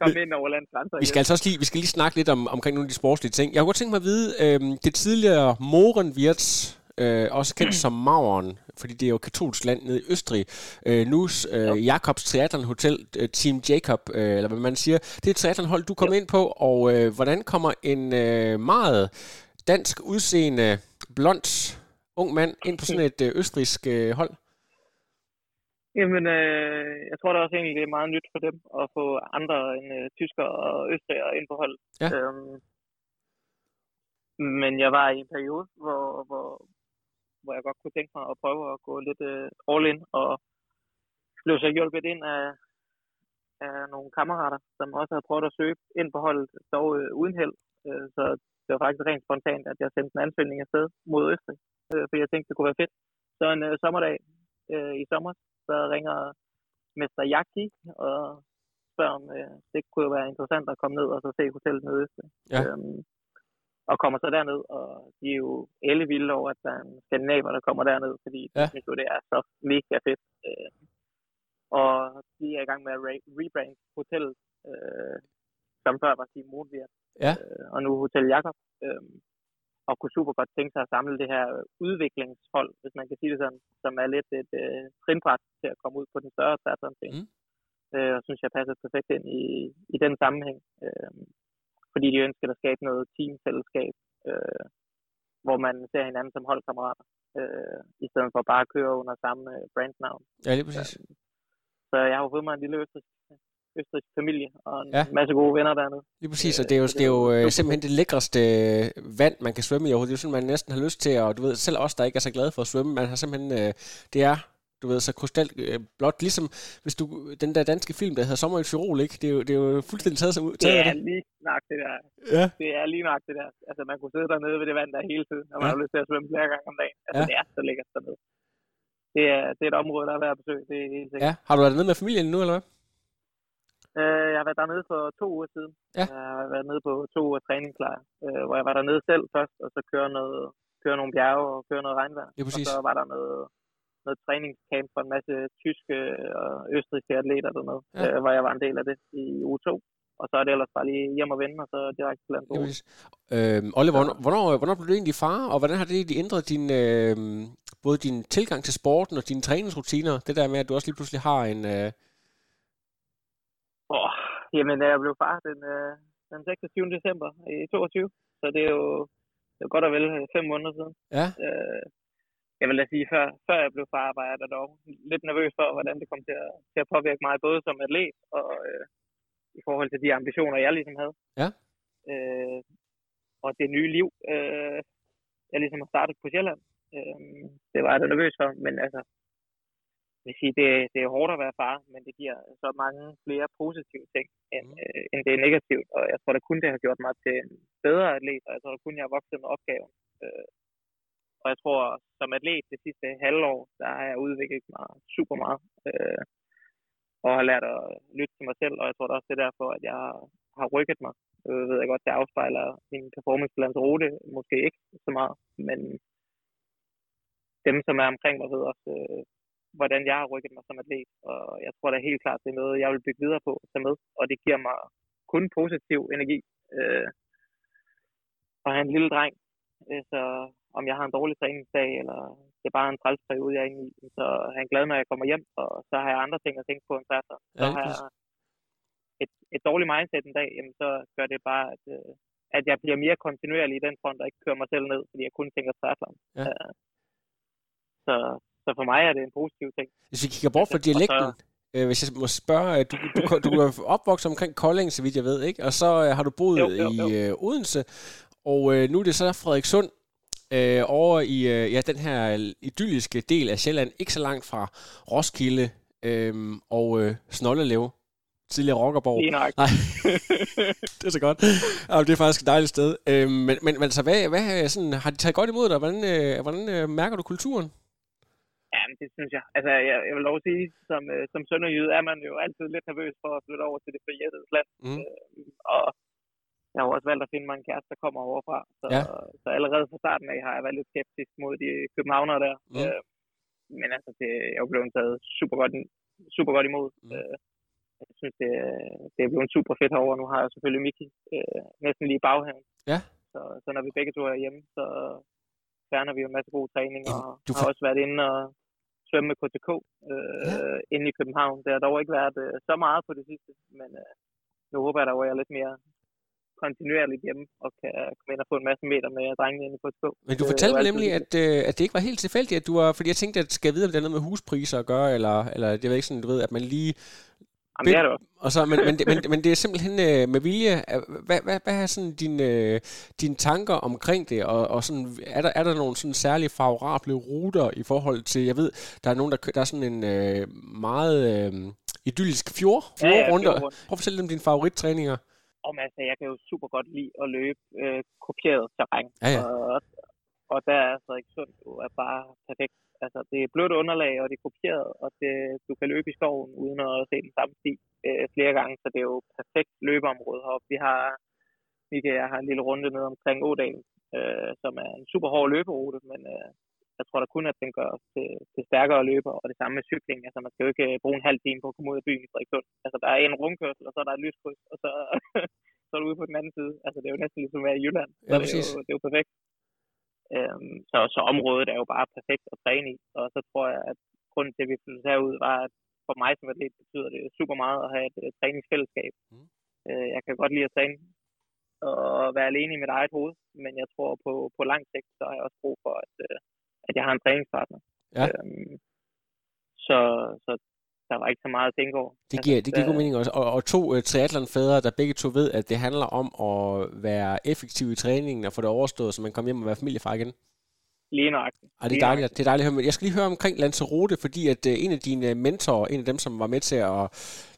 komme ind over landsgrænser. Vi skal altså også lige, vi skal lige snakke lidt om, omkring nogle af de sportslige ting. Jeg kunne godt tænke mig at vide, øh, det tidligere Morenwirts, øh, også kendt som Mauren, fordi det er jo katolsk land nede i Østrig. Øh, nu øh, Jakobs Triathlon Hotel, øh, Team Jacob, øh, eller hvad man siger. Det er et triathlonhold, du kom ind på, og øh, hvordan kommer en øh, meget dansk udseende, blond, ung mand ind på sådan et øh, østrisk øh, hold? Jamen, øh, jeg tror da også egentlig, det er meget nyt for dem at få andre end øh, tyskere og østrigere ind på holdet. Ja. Øhm, men jeg var i en periode, hvor, hvor, hvor jeg godt kunne tænke mig at prøve at gå lidt øh, all in, og blev så hjulpet ind af, af nogle kammerater, som også havde prøvet at søge ind på holdet, dog øh, uden held. Øh, så det var faktisk rent spontant, at jeg sendte en ansøgning afsted mod Østrig, øh, for jeg tænkte, det kunne være fedt. Så en øh, sommerdag øh, i sommer, så ringer Mester Jaki og spørger, om øh, det kunne jo være interessant at komme ned og så se hotellet nede. Ja. Øhm, og kommer så derned, og de er jo alle vilde over, at der er en skandinaver, der kommer derned, fordi ja. Ja. de synes jo, det er så mega fedt. Øh, og de er i gang med at re- rebrand hotellet, øh, som før var Team Moonvier, Ja. øh, og nu Hotel Jakob. Øh, og kunne super godt tænke sig at samle det her udviklingshold, hvis man kan sige det sådan, som er lidt et øh, trinbræt til at komme ud på den større triathlon ting. Mm. Øh, og synes jeg passer perfekt ind i, i den sammenhæng. Øh, fordi de ønsker at skabe noget teamfællesskab, øh, hvor man ser hinanden som holdkammerater, øh, i stedet for bare at køre under samme øh, brandnavn. Ja, lige præcis. Så jeg har fået mig en lille østrisk, østrisk familie og en Ja. masse gode venner dernede. Lige præcis, Øh, og det er jo, det er jo øh, simpelthen det lækreste øh, vand, man kan svømme i overhovedet. Det er jo sådan, man næsten har lyst til, og du ved, selv os, der ikke er så glade for at svømme, man har simpelthen, øh, det er, du ved, så krystal øh, blot, ligesom hvis du, den der danske film, der hedder Sommer i Tyrol, ikke? Det er jo, det er jo fuldstændig taget, Det taget af er det. lige nok det der. Ja. Det er lige nok det der. Altså, man kunne sidde dernede ved det vand der hele tiden, og man Ja. har lyst til at svømme flere gange om dagen. Altså, Ja. det er så lækkert dernede. Det er, det er et område, der er værd at besøge, det er helt sikkert. Ja, har du været nede med familien nu, eller hvad? Øh, jeg har været dernede for to uger siden. Ja. Jeg har været nede på to uger træningslejr, øh, hvor jeg var dernede selv først, og så køre, noget, køre nogle bjerge og køre noget regnvejr. Ja, præcis. Og så var der noget, noget træningscamp for en masse tyske og østrigske atleter dernede, Ja. ja. øh, hvor jeg var en del af det i uge to. Og så er det ellers bare lige hjem og vende, og så direkte til præcis. Øhm, Oliver, hvornår, hvornår, hvornår blev du egentlig far, og hvordan har det egentlig ændret din, øh, både din tilgang til sporten og dine træningsrutiner? Det der med, at du også lige pludselig har en... Øh, jamen, jeg blev far den, øh, den 26. december i 22, så det er jo, det er godt og vel øh, fem måneder siden. ja, Øh, jeg vil da sige, før, før jeg blev far, var jeg da dog lidt nervøs for, hvordan det kom til at, til at påvirke mig, både som atlet og øh, i forhold til de ambitioner, jeg ligesom havde. Ja. Øh, og det nye liv, øh, jeg ligesom har startet på Sjælland. Øh, det var jeg da nervøs for, men altså, vil sige, det, det er hårdt at være far, men det giver så mange flere positive ting, end, Mm. øh, end det er negativt. Og jeg tror da kun, det har gjort mig til en bedre atlet, og jeg tror da kun, jeg har vokset med opgaven. Øh, og jeg tror, som atlet det sidste halvår, der har jeg udviklet mig super meget. Øh, og har lært at lytte til mig selv, og jeg tror da også, det er derfor, at jeg har rykket mig. Øh, ved jeg godt, det afspejler min performance på Lanzarote, måske ikke så meget, men dem, som er omkring mig, ved også, øh, hvordan jeg har rykket mig som atlet. Og jeg tror da helt klart, det er noget, jeg vil bygge videre på og tage med. Og det giver mig kun positiv energi. Øh, at have en lille dreng. Øh, så om jeg har en dårlig træningsdag, eller det er bare en trælsperiode, jeg er inde i, så er han glad, når jeg kommer hjem, og så har jeg andre ting at tænke på end triathlon. Så Ja, har jeg et, et dårligt mindset en dag, jamen så gør det bare, at, øh, at jeg bliver mere kontinuerlig i den front, og ikke kører mig selv ned, fordi jeg kun tænker triathlon. Ja. Øh, så, så for mig er det en positiv ting. hvis vi kigger bort fra Og så- dialekten, øh, hvis jeg må spørge, øh, du, du, du er opvokset omkring Kolding, så vidt jeg ved, ikke? Og så øh, har du boet Jo, jo, jo. i øh, Odense, og øh, nu er det så Frederikssund. øh, over i øh, ja, den her idylliske del af Sjælland, ikke så langt fra Roskilde øh, og øh, Snollelev, tidligere Rockerborg. Nej, det er så godt. Ja, det er faktisk et dejligt sted. Øh, men, men altså, hvad, hvad sådan, har de taget godt imod dig? Hvordan, øh, hvordan øh, mærker du kulturen? Ja, men det synes jeg. Altså, jeg, jeg vil lov at sige, som, øh, som sønderjyde er man jo altid lidt nervøs for at flytte over til det forjættede land. Mm. Øh, og jeg har også valgt at finde mig en kæreste, der kommer overfra. Så, Ja. så allerede fra starten af har jeg været lidt skeptisk mod de københavnere der. Mm. Øh, men altså, det, jeg er jo blevet taget super godt, super godt imod. Mm. Øh, jeg synes, det, det er blevet super fedt herovre. Nu har jeg selvfølgelig Miki øh, næsten lige i baghaven. Ja. Så, så når vi begge to er hjemme, så fjerner vi jo en masse god træning. Og du har får- også været inde og svømme med KTK øh, ja. inde i København. Det har dog ikke været øh, så meget på det sidste, men øh, nu håber jeg dog, at jeg er lidt mere kontinuerligt hjemme og kan komme ind og få en masse meter med drengene inde på KTK. Men du fortalte mig nemlig, at, øh, at det ikke var helt tilfældigt, at du var, fordi jeg tænkte, at skal jeg vide, om det er noget med huspriser at gøre, eller, eller det er ikke sådan, du ved, at man lige Jamen, det er det også. Og så, men, men, det- men, men det er simpelthen øh, med vilje. Hvad, hvad, hvad er sådan dine, øh, dine tanker omkring det? Og, og sådan, er, der, er der nogle sådan særlige favorable ruter i forhold til, jeg ved, der er nogen, der, der er sådan en øh, meget øh, idyllisk fjord, Ja, ja, fjordrunde. fjordrunde. Prøv at fortælle dem dine favorittræninger. Om altså, jeg kan jo super godt lide at løbe øh, kopieret terræn. Ja, ja. Og, og der er Frederikssund jo er bare perfekt. Altså, det er blødt underlag, og det er kopieret, og det, du kan løbe i skoven uden at se den samme sti øh, flere gange, så det er jo perfekt løbeområde heroppe. Vi har, Mika jeg har en lille runde ned omkring Ådalen, øh, som er en super hård løberute, men øh, jeg tror da kun, at den gør os til, til stærkere løber, og det samme med cykling. Altså, man skal jo ikke øh, bruge en halv time på at komme ud af byen i Frederikssund. Altså, der er en rundkørsel, og så er der et lyskryds, og så, så er du ude på den anden side. Altså, det er jo næsten ligesom at være i Jylland. Så Ja, det, er jo, det er jo perfekt. Øhm, så, så området er jo bare perfekt at træne i, og så tror jeg, at grunden til, at vi flyttede herud, var, at for mig som atlet betyder det super meget at have et uh, træningsfællesskab. Mm. Øh, jeg kan godt lide at træne og være alene i mit eget hoved, men jeg tror på, på lang sigt, så har jeg også brug for, at, øh, at jeg har en træningspartner. Ja. Øhm, så, så der var ikke så meget at tænke over. Det giver, Altså, det giver god mening også. Og, og to uh, triathlonfædre, der begge to ved, at det handler om at være effektiv i træningen og få det overstået, så man kommer hjem og være familiefar igen. Lige nøjagtigt. Ej, det er dejligt, det er dejligt at høre. Men jeg skal lige høre omkring Lanzarote, fordi at uh, en af dine mentorer, en af dem, som var med til at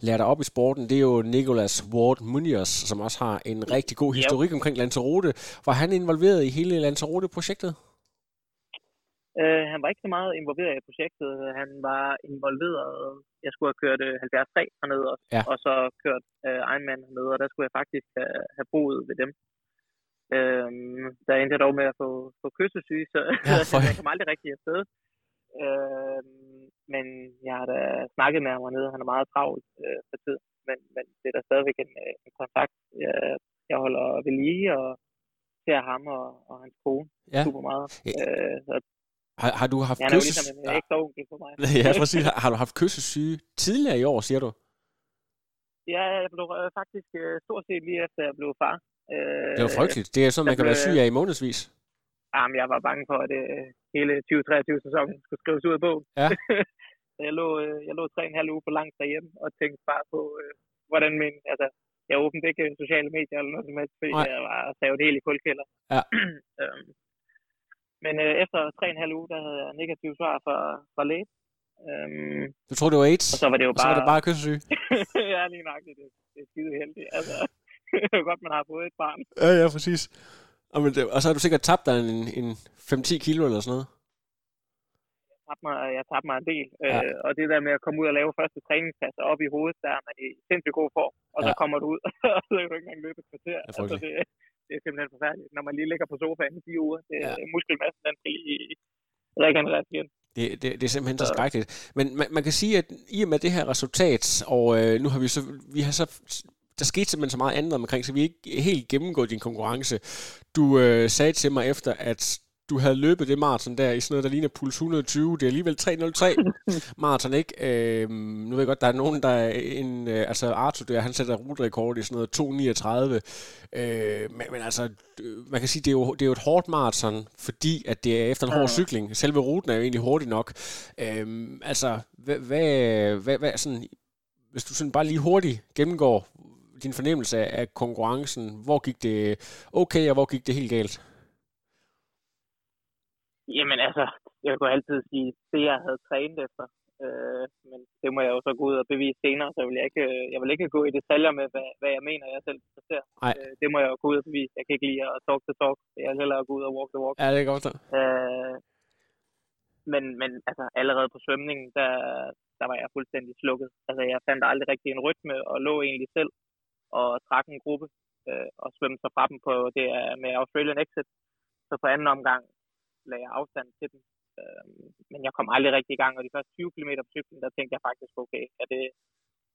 lære dig op i sporten, det er jo Nicolas Ward Munoz, som også har en rigtig god historik omkring Lanzarote. Var han involveret i hele Lanzarote-projektet? Øh, han var ikke så meget involveret i projektet. Han var involveret... Jeg skulle have kørt øh, 73 hernede også, Ja. og så kørt øh, Ironman hernede, og der skulle jeg faktisk have, have boet ved dem. Øhm, der endte jeg dog med at få, få kyssesyge, så Ja, for- jeg kom aldrig rigtig afsted. Øhm, men jeg har da snakket med ham hernede, han er meget travlt øh, for tid, men, men det er da stadigvæk en, øh, en kontakt, jeg, jeg holder ved lige, og ser ham og, og hans kone Ja. super meget. Øh, så Har, har du haft kysses... ligesom en ekstra onkel for mig. ja, præcis. Har, har du haft kyssesyge tidligere i år, siger du? Ja, jeg blev øh, faktisk øh, stort set lige efter jeg blev far. Øh, Det var frygteligt. Det er sådan, man kan være blev- syg af i månedsvis. Jamen, jeg var bange for, at øh, hele 2023-sæsonen skulle skrives ud af bogen. Ja. Jeg lå, øh, jeg lå tre og en halv uge på langt derhjemme og tænkte bare på, øh, hvordan min... Altså, jeg åbnede ikke sociale medier eller noget som helst, fordi Nej. jeg var savet helt i kulkælder. Ja. øhm, men øh, efter tre og en halv uge, der havde jeg negativ svar fra, fra læge. Øhm, Du troede, det var AIDS, og så var det jo og så bare... var det bare kyssesyge. ja, lige nok. Det, det er skide heldigt. Altså, det er jo godt, man har fået et barn. Ja, ja, præcis. Og, men og så har du sikkert tabt dig en, en 5-10 kilo eller sådan noget. Jeg tabte mig, jeg tabte mig en del. Ja. Ja. Øh, og det der med at komme ud og lave første træningspas op i hovedet, der er man i sindssygt god form. Og så Ja. kommer du ud, og så kan du ikke engang løbe et kvarter. er altså, det, det er simpelthen forfærdeligt. Når man lige ligger på sofaen i fire uger, det, Ja. muskelmassen, den skal lige regenereres igen. Det, det, det er simpelthen så skrækkeligt. Men man, man kan sige, at i og med det her resultat, og øh, nu har vi så, vi har så, der skete simpelthen så meget andet omkring, så vi ikke helt gennemgået din konkurrence. Du øh, sagde til mig efter, at du havde løbet det maraton der i sådan noget, der ligner puls 120. Det er alligevel 3.03 maraton, ikke? Øh, nu ved jeg godt, der er nogen, der er en... Øh, altså Arthur der, han sætter ruterekord i sådan noget 2.39. Øh, men, men altså, øh, man kan sige, det er jo, det er jo et hårdt maraton, fordi at det er efter en hård cykling. Selve ruten er jo egentlig hurtig nok. Øh, altså, hvad, hvad, hvad, hvad sådan, hvis du sådan bare lige hurtigt gennemgår din fornemmelse af konkurrencen, hvor gik det okay, og hvor gik det helt galt? Jamen altså, jeg kunne altid sige, det jeg havde trænet efter, øh, men det må jeg jo så gå ud og bevise senere, så jeg vil, ikke, jeg vil ikke gå i detaljer med, hvad, hvad jeg mener, jeg selv ser. Øh, det må jeg jo gå ud og bevise. Jeg kan ikke lide at talk to talk. Jeg vil hellere gå ud og walk the walk. Ja, det er godt. Øh, men, men altså, allerede på svømningen, der, der var jeg fuldstændig slukket. Altså, jeg fandt aldrig rigtig en rytme, og lå egentlig selv og trak en gruppe øh, og svømme sig fra dem på det med Australian Exit. Så på anden omgang lagde jeg afstand til dem. Øh, men jeg kom aldrig rigtig i gang, og de første 20 km på cyklen, der tænkte jeg faktisk, okay, er det,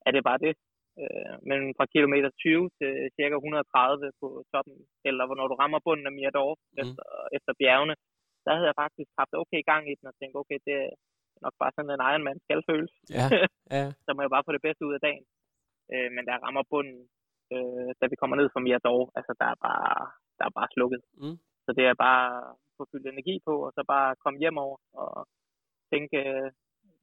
er det bare det? Øh, men fra kilometer 20 til cirka 130 på toppen, eller hvornår du rammer bunden af Mirador mm. efter, efter bjergene, der havde jeg faktisk haft okay gang i den, og tænkte, okay, det er nok bare sådan en Ironman skal føles. Ja, ja. så må jeg bare få det bedste ud af dagen. Øh, men der rammer bunden, øh, da vi kommer ned fra Mirador, altså der er bare, der er bare slukket. Mm. Så det er bare få fyldt energi på, og så bare komme hjem over og tænke,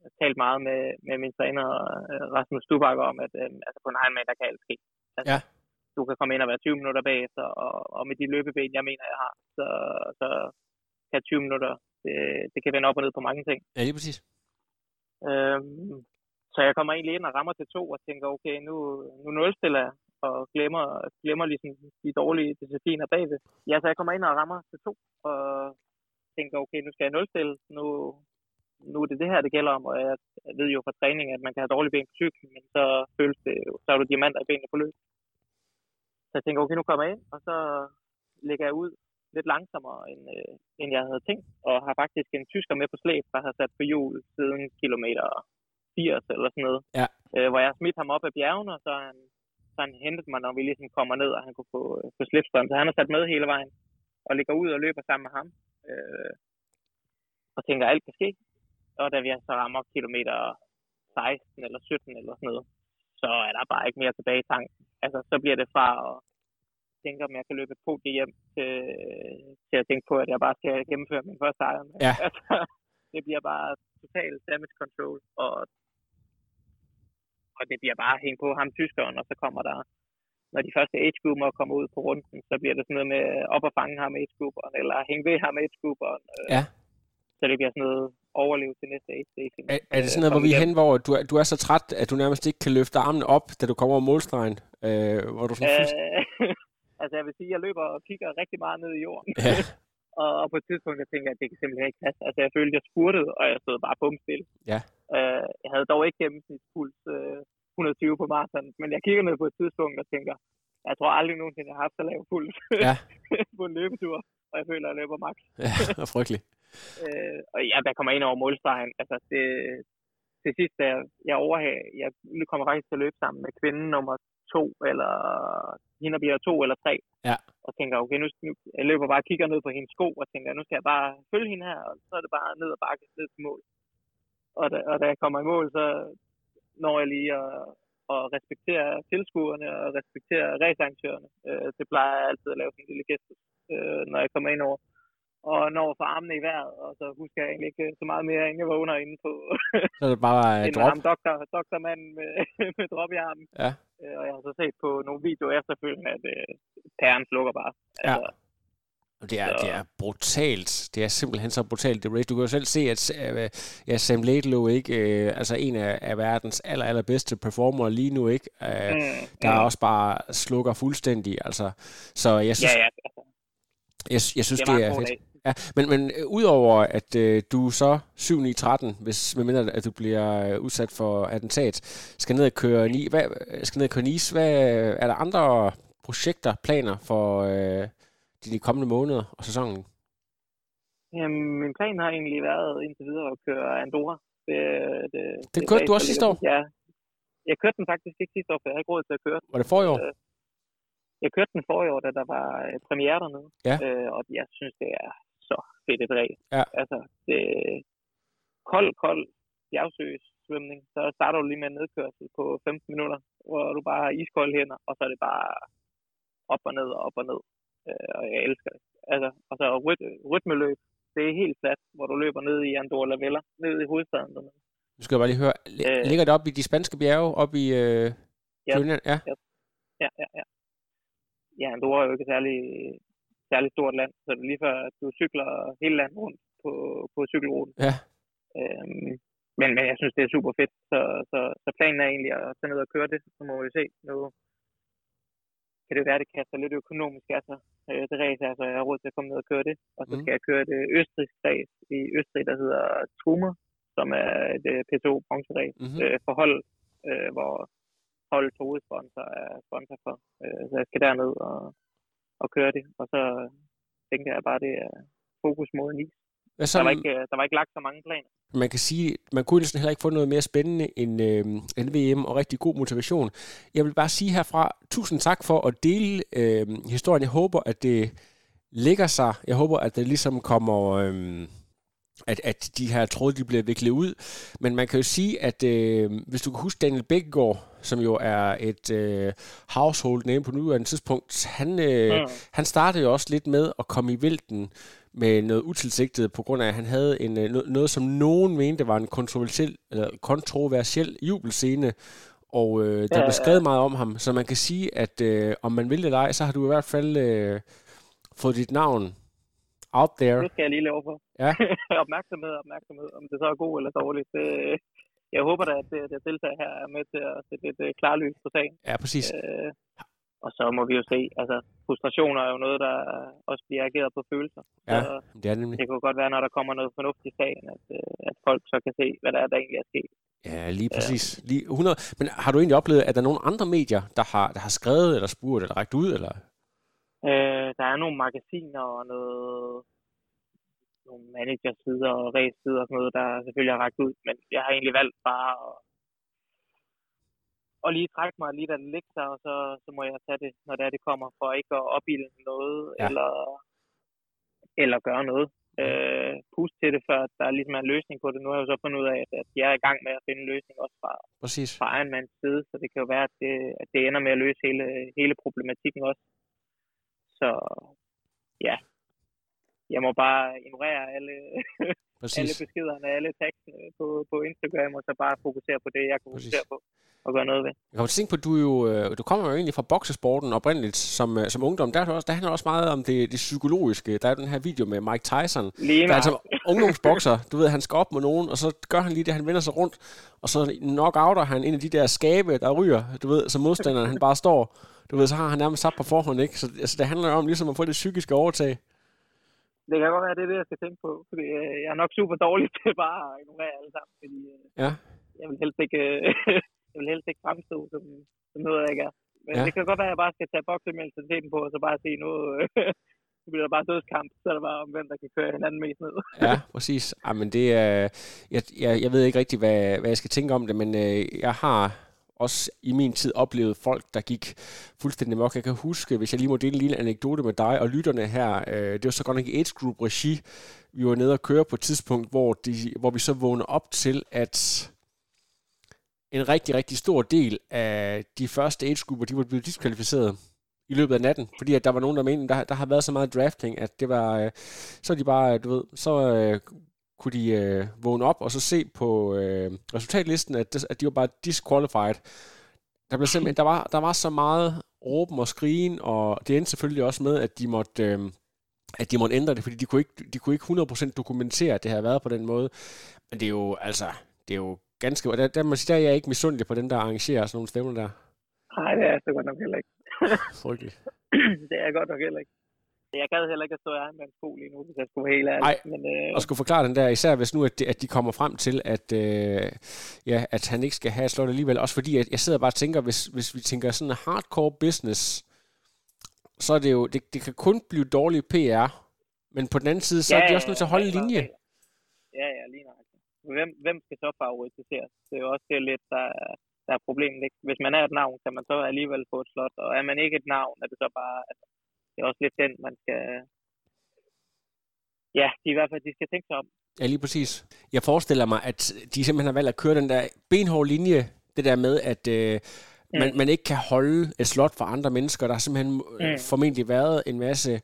jeg talt meget med, med min træner øh, Rasmus Stubakker om, at øh, altså på en Ironman, der kan alt ske. Altså, ja. Du kan komme ind og være 20 minutter bagefter, og, og med de løbeben, jeg mener, jeg har, så, så kan 20 minutter, det, det kan vende op og ned på mange ting. Ja, lige præcis. Øhm, så jeg kommer egentlig ind og rammer til to og tænker, okay, nu, nu nulstiller jeg og glemmer, glemmer ligesom de dårlige discipliner bagved. Ja, så jeg kommer ind og rammer til to og tænker, okay, nu skal jeg nulstille. Nu, nu er det det her, det gælder om, og jeg ved jo fra træning, at man kan have dårlige ben på cyklen, men så føles det jo, så er du diamanter i benene på løb. Så jeg tænker, okay, nu kommer jeg ind, og så lægger jeg ud lidt langsommere, end, øh, end jeg havde tænkt, og har faktisk en tysker med på slæb, der har sat på hjul siden kilometer 80 eller sådan noget. Ja. Øh, hvor jeg har smidt ham op ad bjergene, og så har han, så han hentet mig, når vi ligesom kommer ned, og han kunne få, øh, få slipstrøm. Så han har sat med hele vejen, og ligger ud og løber sammen med ham. Øh, og tænker, alt kan ske. Og da vi så rammer kilometer 16 eller 17 eller sådan noget, så er der bare ikke mere tilbage i tanken. Altså, så bliver det fra at tænke, om jeg kan løbe et podie hjem til, til at tænke på, at jeg bare skal gennemføre min første Ironman. Ja. Altså, det bliver bare total damage control, og, og det bliver bare hængt på ham tyskeren, og så kommer der, når de første age grouper kommer ud på runden, så bliver det sådan noget med op og fange ham age grouperen, eller hænge ved ham age grouperen. Øh, ja. Så det bliver sådan noget overleve til næste age station. Er, er det sådan noget, hvor vi er hen, hvor du, du er så træt, at du nærmest ikke kan løfte armen op, da du kommer over målstregen? Øh, hvor du sådan øh, altså jeg vil sige, at jeg løber og kigger rigtig meget ned i jorden. Ja. og, og, på et tidspunkt, jeg tænker, at det kan simpelthen ikke passe. Altså jeg følte, at jeg spurtede, og jeg stod bare bumstille. Ja. Øh, jeg havde dog ikke gennemsnitspuls øh, 120 på maraton, men jeg kigger ned på et tidspunkt og tænker, jeg tror aldrig nogensinde, jeg har haft så lav puls ja. på en løbetur, og jeg føler, at jeg løber max. ja, frygteligt. øh, og ja, der kommer ind over målstregen. Altså, det, til sidst, da jeg, jeg overhag, jeg kommer faktisk til at løbe sammen med kvinden nummer to, eller hende bliver to eller tre. Ja. Og tænker, okay, nu, nu jeg løber bare og kigger ned på hendes sko, og tænker, nu skal jeg bare følge hende her, og så er det bare ned og bakke ned til mål. Og da, og da jeg kommer i mål, så når jeg lige at, at respektere tilskuerne og respektere racearrangørerne. Øh, det plejer jeg altid at lave sådan en lille gæst, øh, når jeg kommer ind over og når for armene i vejret, og så husker jeg egentlig ikke så meget mere, end jeg vågner inde på så det bare uh, drop. Ham, doktor, doktormanden med, med drop i armen. Ja. Øh, og jeg har så set på nogle videoer efterfølgende, at uh, pæren slukker bare. Ja. Altså, det er, det er brutalt. Det er simpelthen så brutalt, det race. Du kan jo selv se, at uh, ja, Sam Laidlow, ikke, uh, altså en af, af verdens aller, allerbedste performer lige nu, ikke, uh, mm, der mm. også bare slukker fuldstændig. Altså, så jeg synes, ja, ja. Jeg, jeg synes, det, det er fedt. Ja, men, men øh, udover at øh, du så 7 9 13, hvis medmindre at du bliver øh, udsat for attentat, skal ned og køre ni, hvad, skal ned og køre nis, hvad, er der andre projekter, planer for øh, de kommende måneder og sæsonen? Jamen, min plan har egentlig været indtil videre at køre Andorra. Det, det, det kørte du også sidste år? Ja, jeg kørte den faktisk ikke sidste år, for jeg havde ikke råd til at køre den. Var det for i år? Jeg kørte den for i år, da der var premiere dernede. Ja. Øh, og jeg synes, det er så fedt et ræs. Ja. Altså, det kold, kold bjergsøs svømning. Så starter du lige med en nedkørsel på 15 minutter, hvor du bare har iskolde hænder, og så er det bare op og ned og op og ned. Øh, og jeg elsker det. Altså, og så ryt, rytmeløb. Det er helt fladt, hvor du løber ned i Andorra la Vella, ned i hovedstaden. Dernede. Nu skal jeg bare lige høre, øh, ligger det op i de spanske bjerge, op i øh, ja, ja. ja. Ja, ja, ja. Ja, Andorra er jo ikke særlig, særlig stort land, så det er lige før, at du cykler hele landet rundt på, på cykelruten. Ja. Øhm, men, men jeg synes, det er super fedt, så, så, så planen er egentlig at tage ned og køre det, så må vi se. Nu kan det være, at det kaster lidt økonomisk af sig, øh, det race, altså jeg har råd til at komme ned og køre det. Og så Mm. skal jeg køre det østrigsk race i Østrig, der hedder Trumer, som er et øh, PTO bronzerace Mhm. øh, for hold, øh, hvor holdets hovedsponsor er sponsor for. Øh, så jeg skal derned og, og køre det, og så tænker jeg bare, det er fokus mod en is. Hvad Der så, var, ikke, øh, der var ikke lagt så mange planer. man kan sige, man kunne næsten heller ikke få noget mere spændende end, øh, end VM og rigtig god motivation. Jeg vil bare sige herfra, tusind tak for at dele øh, historien. Jeg håber, at det lægger sig. Jeg håber, at det ligesom kommer... Øh, at, at de her tråde, de bliver viklet ud. Men man kan jo sige, at øh, hvis du kan huske Daniel Bækkegaard, som jo er et øh, household name på nuværende tidspunkt, han, øh, Mm. han startede jo også lidt med at komme i vælten med noget utilsigtet, på grund af, at han havde en, øh, no- noget, som nogen mente var en kontroversiel, eller kontroversiel jubelscene, og øh, der Ja, blev skrevet meget om ham, så man kan sige, at øh, om man vil det eller ej, så har du i hvert fald øh, fået dit navn out there. Det skal jeg lige lave for. Ja. opmærksomhed, opmærksomhed. Om det så er god eller dårligt. Det, jeg håber da, at det, det deltager her er med til at sætte lidt øh, klarlys på sagen. Ja, præcis. Øh, og så må vi jo se, altså frustrationer er jo noget, der også bliver ageret på følelser. Ja, Så det er nemlig. det jo godt være, når der kommer noget fornuftigt i sagen, at, øh, at folk så kan se, hvad der er, der egentlig er sket. Ja, lige præcis. Lige 100. Men har du egentlig oplevet, at der er nogle andre medier, der har, der har skrevet, eller spurgt, eller rækket ud, eller? Øh, der er nogle magasiner og noget, nogle managersider og race-sider og sådan noget, der selvfølgelig har ragt ud, men jeg har egentlig valgt bare at, at lige trække mig lige da det ligger sig, og så, så må jeg tage det, når det er, det kommer, for ikke at opbilde noget, Ja. eller, eller gøre noget. Øh, pust til det, før der ligesom er en løsning på det. Nu har jeg jo så fundet ud af, at, jeg er i gang med at finde en løsning også fra, Præcis. fra Ironmans side, så det kan jo være, at det, at det ender med at løse hele, hele problematikken også. Så ja, jeg må bare ignorere alle, alle Præcis. beskederne, alle tekstene på, på Instagram, og så bare fokusere på det, jeg kan Præcis. fokusere på og gøre noget ved. Jeg kommer til at tænke på, at du, jo, øh, du kommer jo egentlig fra boksesporten oprindeligt som, øh, som ungdom. Der, er også, der handler også meget om det, det psykologiske. Der er den her video med Mike Tyson, Lige der er altså ungdomsbokser. Du ved, han skal op med nogen, og så gør han lige det, han vender sig rundt, og så knockouter han en af de der skabe, der ryger, du ved, så modstanderen han bare står. Du ved, så har han nærmest sat på forhånd, ikke? Så altså, det handler jo om ligesom at få det psykiske overtag. Det kan godt være, det er det, jeg skal tænke på, fordi øh, jeg er nok super dårlig til bare at ignorere alle sammen, fordi øh, Ja. jeg vil helst ikke, øh, jeg vil helst ikke fremstå som, som noget, jeg ikke er. Men Ja. det kan godt være, at jeg bare skal tage boksementaliteten på, og så bare se nu, øh, så bliver der bare dødskamp, så er det bare om, hvem der kan køre hinanden mest ned. Ja, præcis. Ej, men det er... Jeg, jeg, jeg ved ikke rigtig, hvad, hvad jeg skal tænke om det, men øh, jeg har også i min tid oplevet folk, der gik fuldstændig mok. Jeg kan huske, hvis jeg lige må dele en lille anekdote med dig og lytterne her, øh, det var så godt nok i Age Group regi, vi var nede og køre på et tidspunkt, hvor, de, hvor vi så vågnede op til, at en rigtig, rigtig stor del af de første age grupper, de var blevet diskvalificeret i løbet af natten, fordi at der var nogen, der mente, der, der har været så meget drafting, at det var, øh, så de bare, øh, du ved, så øh, kunne de øh, vågne op og så se på øh, resultatlisten, at, det, at de var bare disqualified. Der, blev simpelthen, der, var, der var så meget råben og skrigen, og det endte selvfølgelig også med, at de måtte, øh, at de måtte ændre det, fordi de kunne, ikke, de kunne ikke 100% dokumentere, at det havde været på den måde. Men det er jo, altså, det er jo ganske... Der, der, må sige, der er jeg ikke misundelig på den, der arrangerer sådan nogle stævner der. Nej, det er så godt nok heller ikke. Frygteligt. det er godt nok heller ikke. Jeg gad heller ikke at stå i egen sko lige nu, hvis jeg skulle helt ærlig. Ej, Men, øh, Og skulle forklare den der, især hvis nu, at de, at de kommer frem til, at, øh, ja, at han ikke skal have et slot alligevel. Også fordi, at jeg sidder bare og tænker, hvis, hvis vi tænker sådan en hardcore business, så er det jo, det, det kan kun blive dårlig PR. Men på den anden side, så er de også nødt til at holde ja, linje. Ja, ja, lige nok. Hvem, hvem skal så favoritiseres? Det er jo også det lidt, der, er- der er problemet. Ikke? Hvis man er et navn, kan man så alligevel få et slot, og er man ikke et navn, er det så bare... Altså, det er også lidt den, man skal... Ja, de i hvert fald, de skal tænke sig om. Ja, lige præcis. Jeg forestiller mig, at de simpelthen har valgt at køre den der benhårde linje, det der med, at øh, man, man ikke kan holde et slot for andre mennesker. Der har simpelthen mm. Mm. formentlig været en masse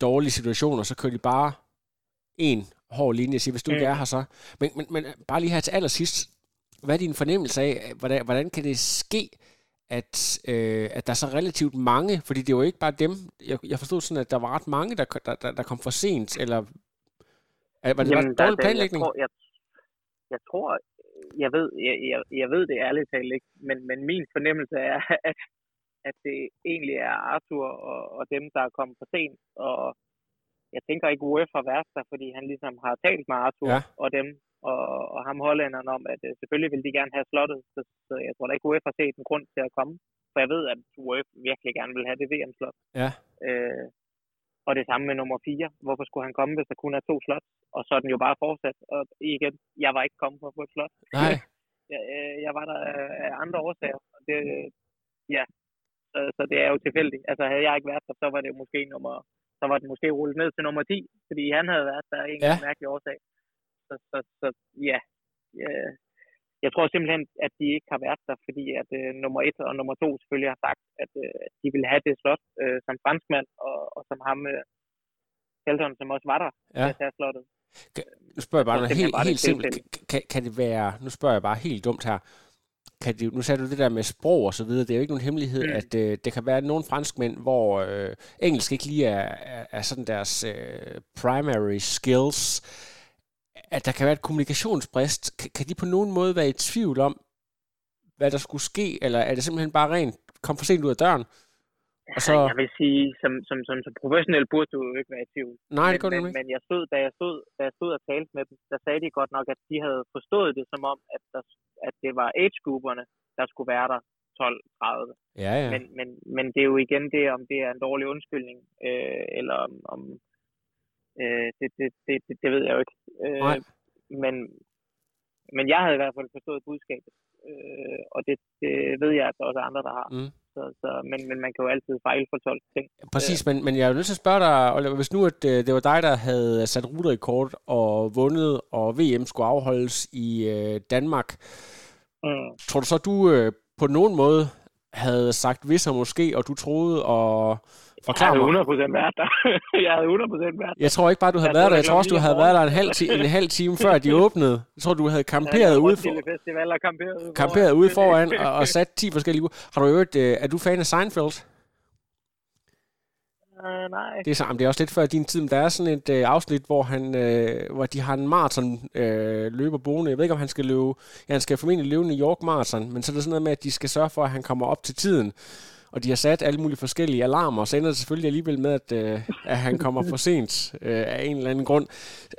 dårlige situationer, så kører de bare en hård linje og siger, hvis du ikke Mm. er her, så... Men, men, men bare lige her til allersidst, hvad er din fornemmelse af, hvordan, hvordan kan det ske, at, øh, at der er så relativt mange, fordi det er jo ikke bare dem, jeg, jeg forstod sådan, at der var ret mange, der, der, der, der kom for sent, eller Var det bare dårlig planlægning? Jeg tror, jeg, jeg, tror, jeg ved, jeg, jeg, jeg ved det ærligt talt ikke, men, men min fornemmelse er, at, at det egentlig er Arthur og, og dem, der er kommet for sent, og jeg tænker ikke, været der, fordi han ligesom har talt med Arthur ja. og dem, og, og ham hollænderen om, at uh, selvfølgelig vil de gerne have slottet, så, så jeg tror da ikke, UF har set en grund til at komme, for jeg ved, at UF virkelig gerne vil have det VM-slot. Ja. Øh, og det samme med nummer 4. Hvorfor skulle han komme, hvis der kun er to slot? Og så er den jo bare fortsat. Og igen, jeg var ikke kommet for at få et slot. Nej. jeg, jeg var der af andre årsager. Og det, ja, så, så det er jo tilfældigt. Altså havde jeg ikke været der, så var det måske nummer, så var det måske rullet ned til nummer 10, fordi han havde været der af en ja. mærkelig årsag. Så, så, så ja, ja, jeg tror simpelthen, at de ikke har været der, fordi at øh, nummer et og nummer to selvfølgelig har sagt, at øh, de vil have det slot øh, som franskmand, og, og som ham, øh, som også var der, ja. til at slottet. Nu spørger jeg bare noget helt, helt simpelt. Kan, kan det være, nu spørger jeg bare helt dumt her, kan det, nu sagde du det der med sprog og så videre, det er jo ikke nogen hemmelighed, mm. at øh, det kan være nogle franskmænd, hvor øh, engelsk ikke lige er, er, er sådan deres øh, primary skills, at der kan være et kommunikationsbrist. Kan, kan de på nogen måde være i tvivl om, hvad der skulle ske, eller er det simpelthen bare rent, kom for sent ud af døren? Og så... Jeg vil sige, som, som, som, som professionel burde du jo ikke være i tvivl. Nej, det går men, ikke. Men jeg stod, da, jeg stod, da jeg stod og talte med dem, der sagde de godt nok, at de havde forstået det som om, at, der, at det var age-grupperne, der skulle være der 12-30. Ja, ja. Men, men, men det er jo igen det, om det er en dårlig undskyldning, øh, eller om, om øh, det, det, det, det, det ved jeg jo ikke. Øh, Nej. Men, men jeg havde i hvert fald forstået budskabet, øh, og det, det ved jeg, at der også er andre, der har. Mm. Så, så, men, men man kan jo altid fejlfortolke ting. Præcis, men, men jeg er jo nødt til at spørge dig, Oliver, hvis nu at, øh, det var dig, der havde sat ruterekord og vundet, og VM skulle afholdes i øh, Danmark, mm. tror du så, du øh, på nogen måde havde sagt hvis og måske, og du troede og forklare mig? Jeg havde 100% været der. jeg havde 100% været der. Jeg tror ikke bare, du havde jeg været der. Jeg tror også, du havde været der en halv, ti- en halv time før de åbnede. Jeg tror, du havde camperet ja, ude, for... Festival og camperet ude camperet ude foran og, og sat 10 forskellige... Har du øvrigt... Øh, er du fan af Seinfeld? Uh, nej. Det er, sammen. det er også lidt før din tid, men der er sådan et øh, afsnit, hvor, han, øh, hvor de har en maraton øh, løber boende. Jeg ved ikke, om han skal løbe... Ja, han skal formentlig løbe New York Marathon, men så er det sådan noget med, at de skal sørge for, at han kommer op til tiden. Og de har sat alle mulige forskellige alarmer, og så ender det selvfølgelig alligevel med, at, øh, at han kommer for sent øh, af en eller anden grund.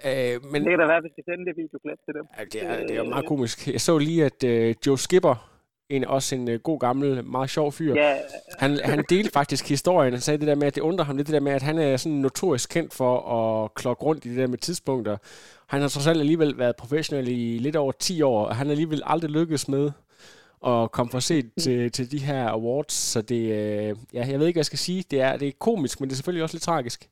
Øh, men, det kan da være, hvis vi sender det videoklip til dem. Ja, det er, det er jo meget komisk. Jeg så lige, at øh, Joe Skipper, en, også en uh, god gammel, meget sjov fyr. Ja. Han, han delte faktisk historien. Han sagde det der med, at det undrer ham lidt, det der med, at han er sådan notorisk kendt for at klokke rundt i det der med tidspunkter. Han har trods alt alligevel været professionel i lidt over 10 år, og han har alligevel aldrig lykkedes med at komme for sent til, til de her awards. Så det, øh, ja, jeg ved ikke, hvad jeg skal sige. Det er, det er komisk, men det er selvfølgelig også lidt tragisk.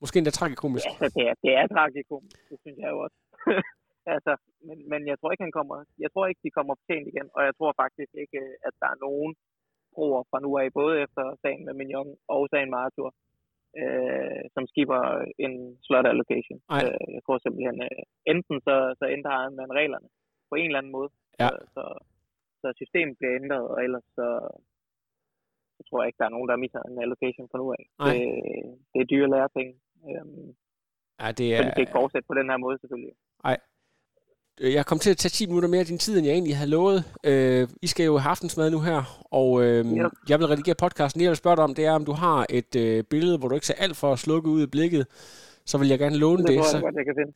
Måske endda tragikomisk. Ja, det er, det er tragikomisk. Det synes jeg jo også. Altså, men, men jeg tror ikke, han kommer, jeg tror ikke, de kommer sent igen, og jeg tror faktisk ikke, at der er nogen broer fra nu af, både efter sagen med Mignon og sagen med Arthur, øh, som skipper en slot allocation. Øh, jeg tror simpelthen, øh, enten så, så ændrer man reglerne på en eller anden måde, ja. så, så, så systemet bliver ændret, og ellers så, så tror jeg ikke, der er nogen, der misser en allocation fra nu af. Det, det er dyre lærepenge. Øhm, ja, det er... Så de kan ikke fortsætte på den her måde, selvfølgelig. Nej, Øh, jeg kom til at tage 10 minutter mere af din tid, end jeg egentlig havde lovet. Øh, I skal jo have aftensmad nu her, og øh, ja. jeg vil redigere podcasten. Det jeg vil spørge dig om, det er, om du har et øh, billede, hvor du ikke ser alt for slukket ud i blikket, så vil jeg gerne låne det. Det tror jeg så... godt, jeg kan finde.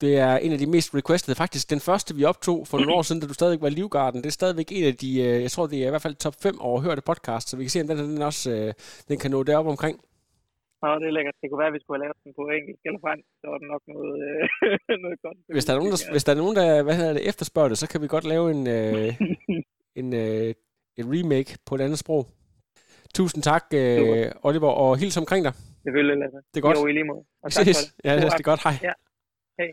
Det er en af de mest requested. Faktisk den første, vi optog for nogle år siden, da du stadig var i Livgarden. Det er stadigvæk en af de, øh, jeg tror, det er i hvert fald top 5 overhørte podcast, så vi kan se, om den, den også øh, den kan nå derop omkring. Nå, det er lækkert. Det kunne være, at vi skulle have lavet den på engelsk eller fransk, så var det nok noget, øh, noget godt. Hvis der, er nogen, der, hvis der er nogen, der hvad hedder det, efterspørger det, så kan vi godt lave en, øh, en, øh, en remake på et andet sprog. Tusind tak, øh, Oliver, og hils omkring dig. Det vil Lasse. Det er godt. Jo, i lige måde. Og tak for det. Ja, det er godt. Hej. Ja. Hej.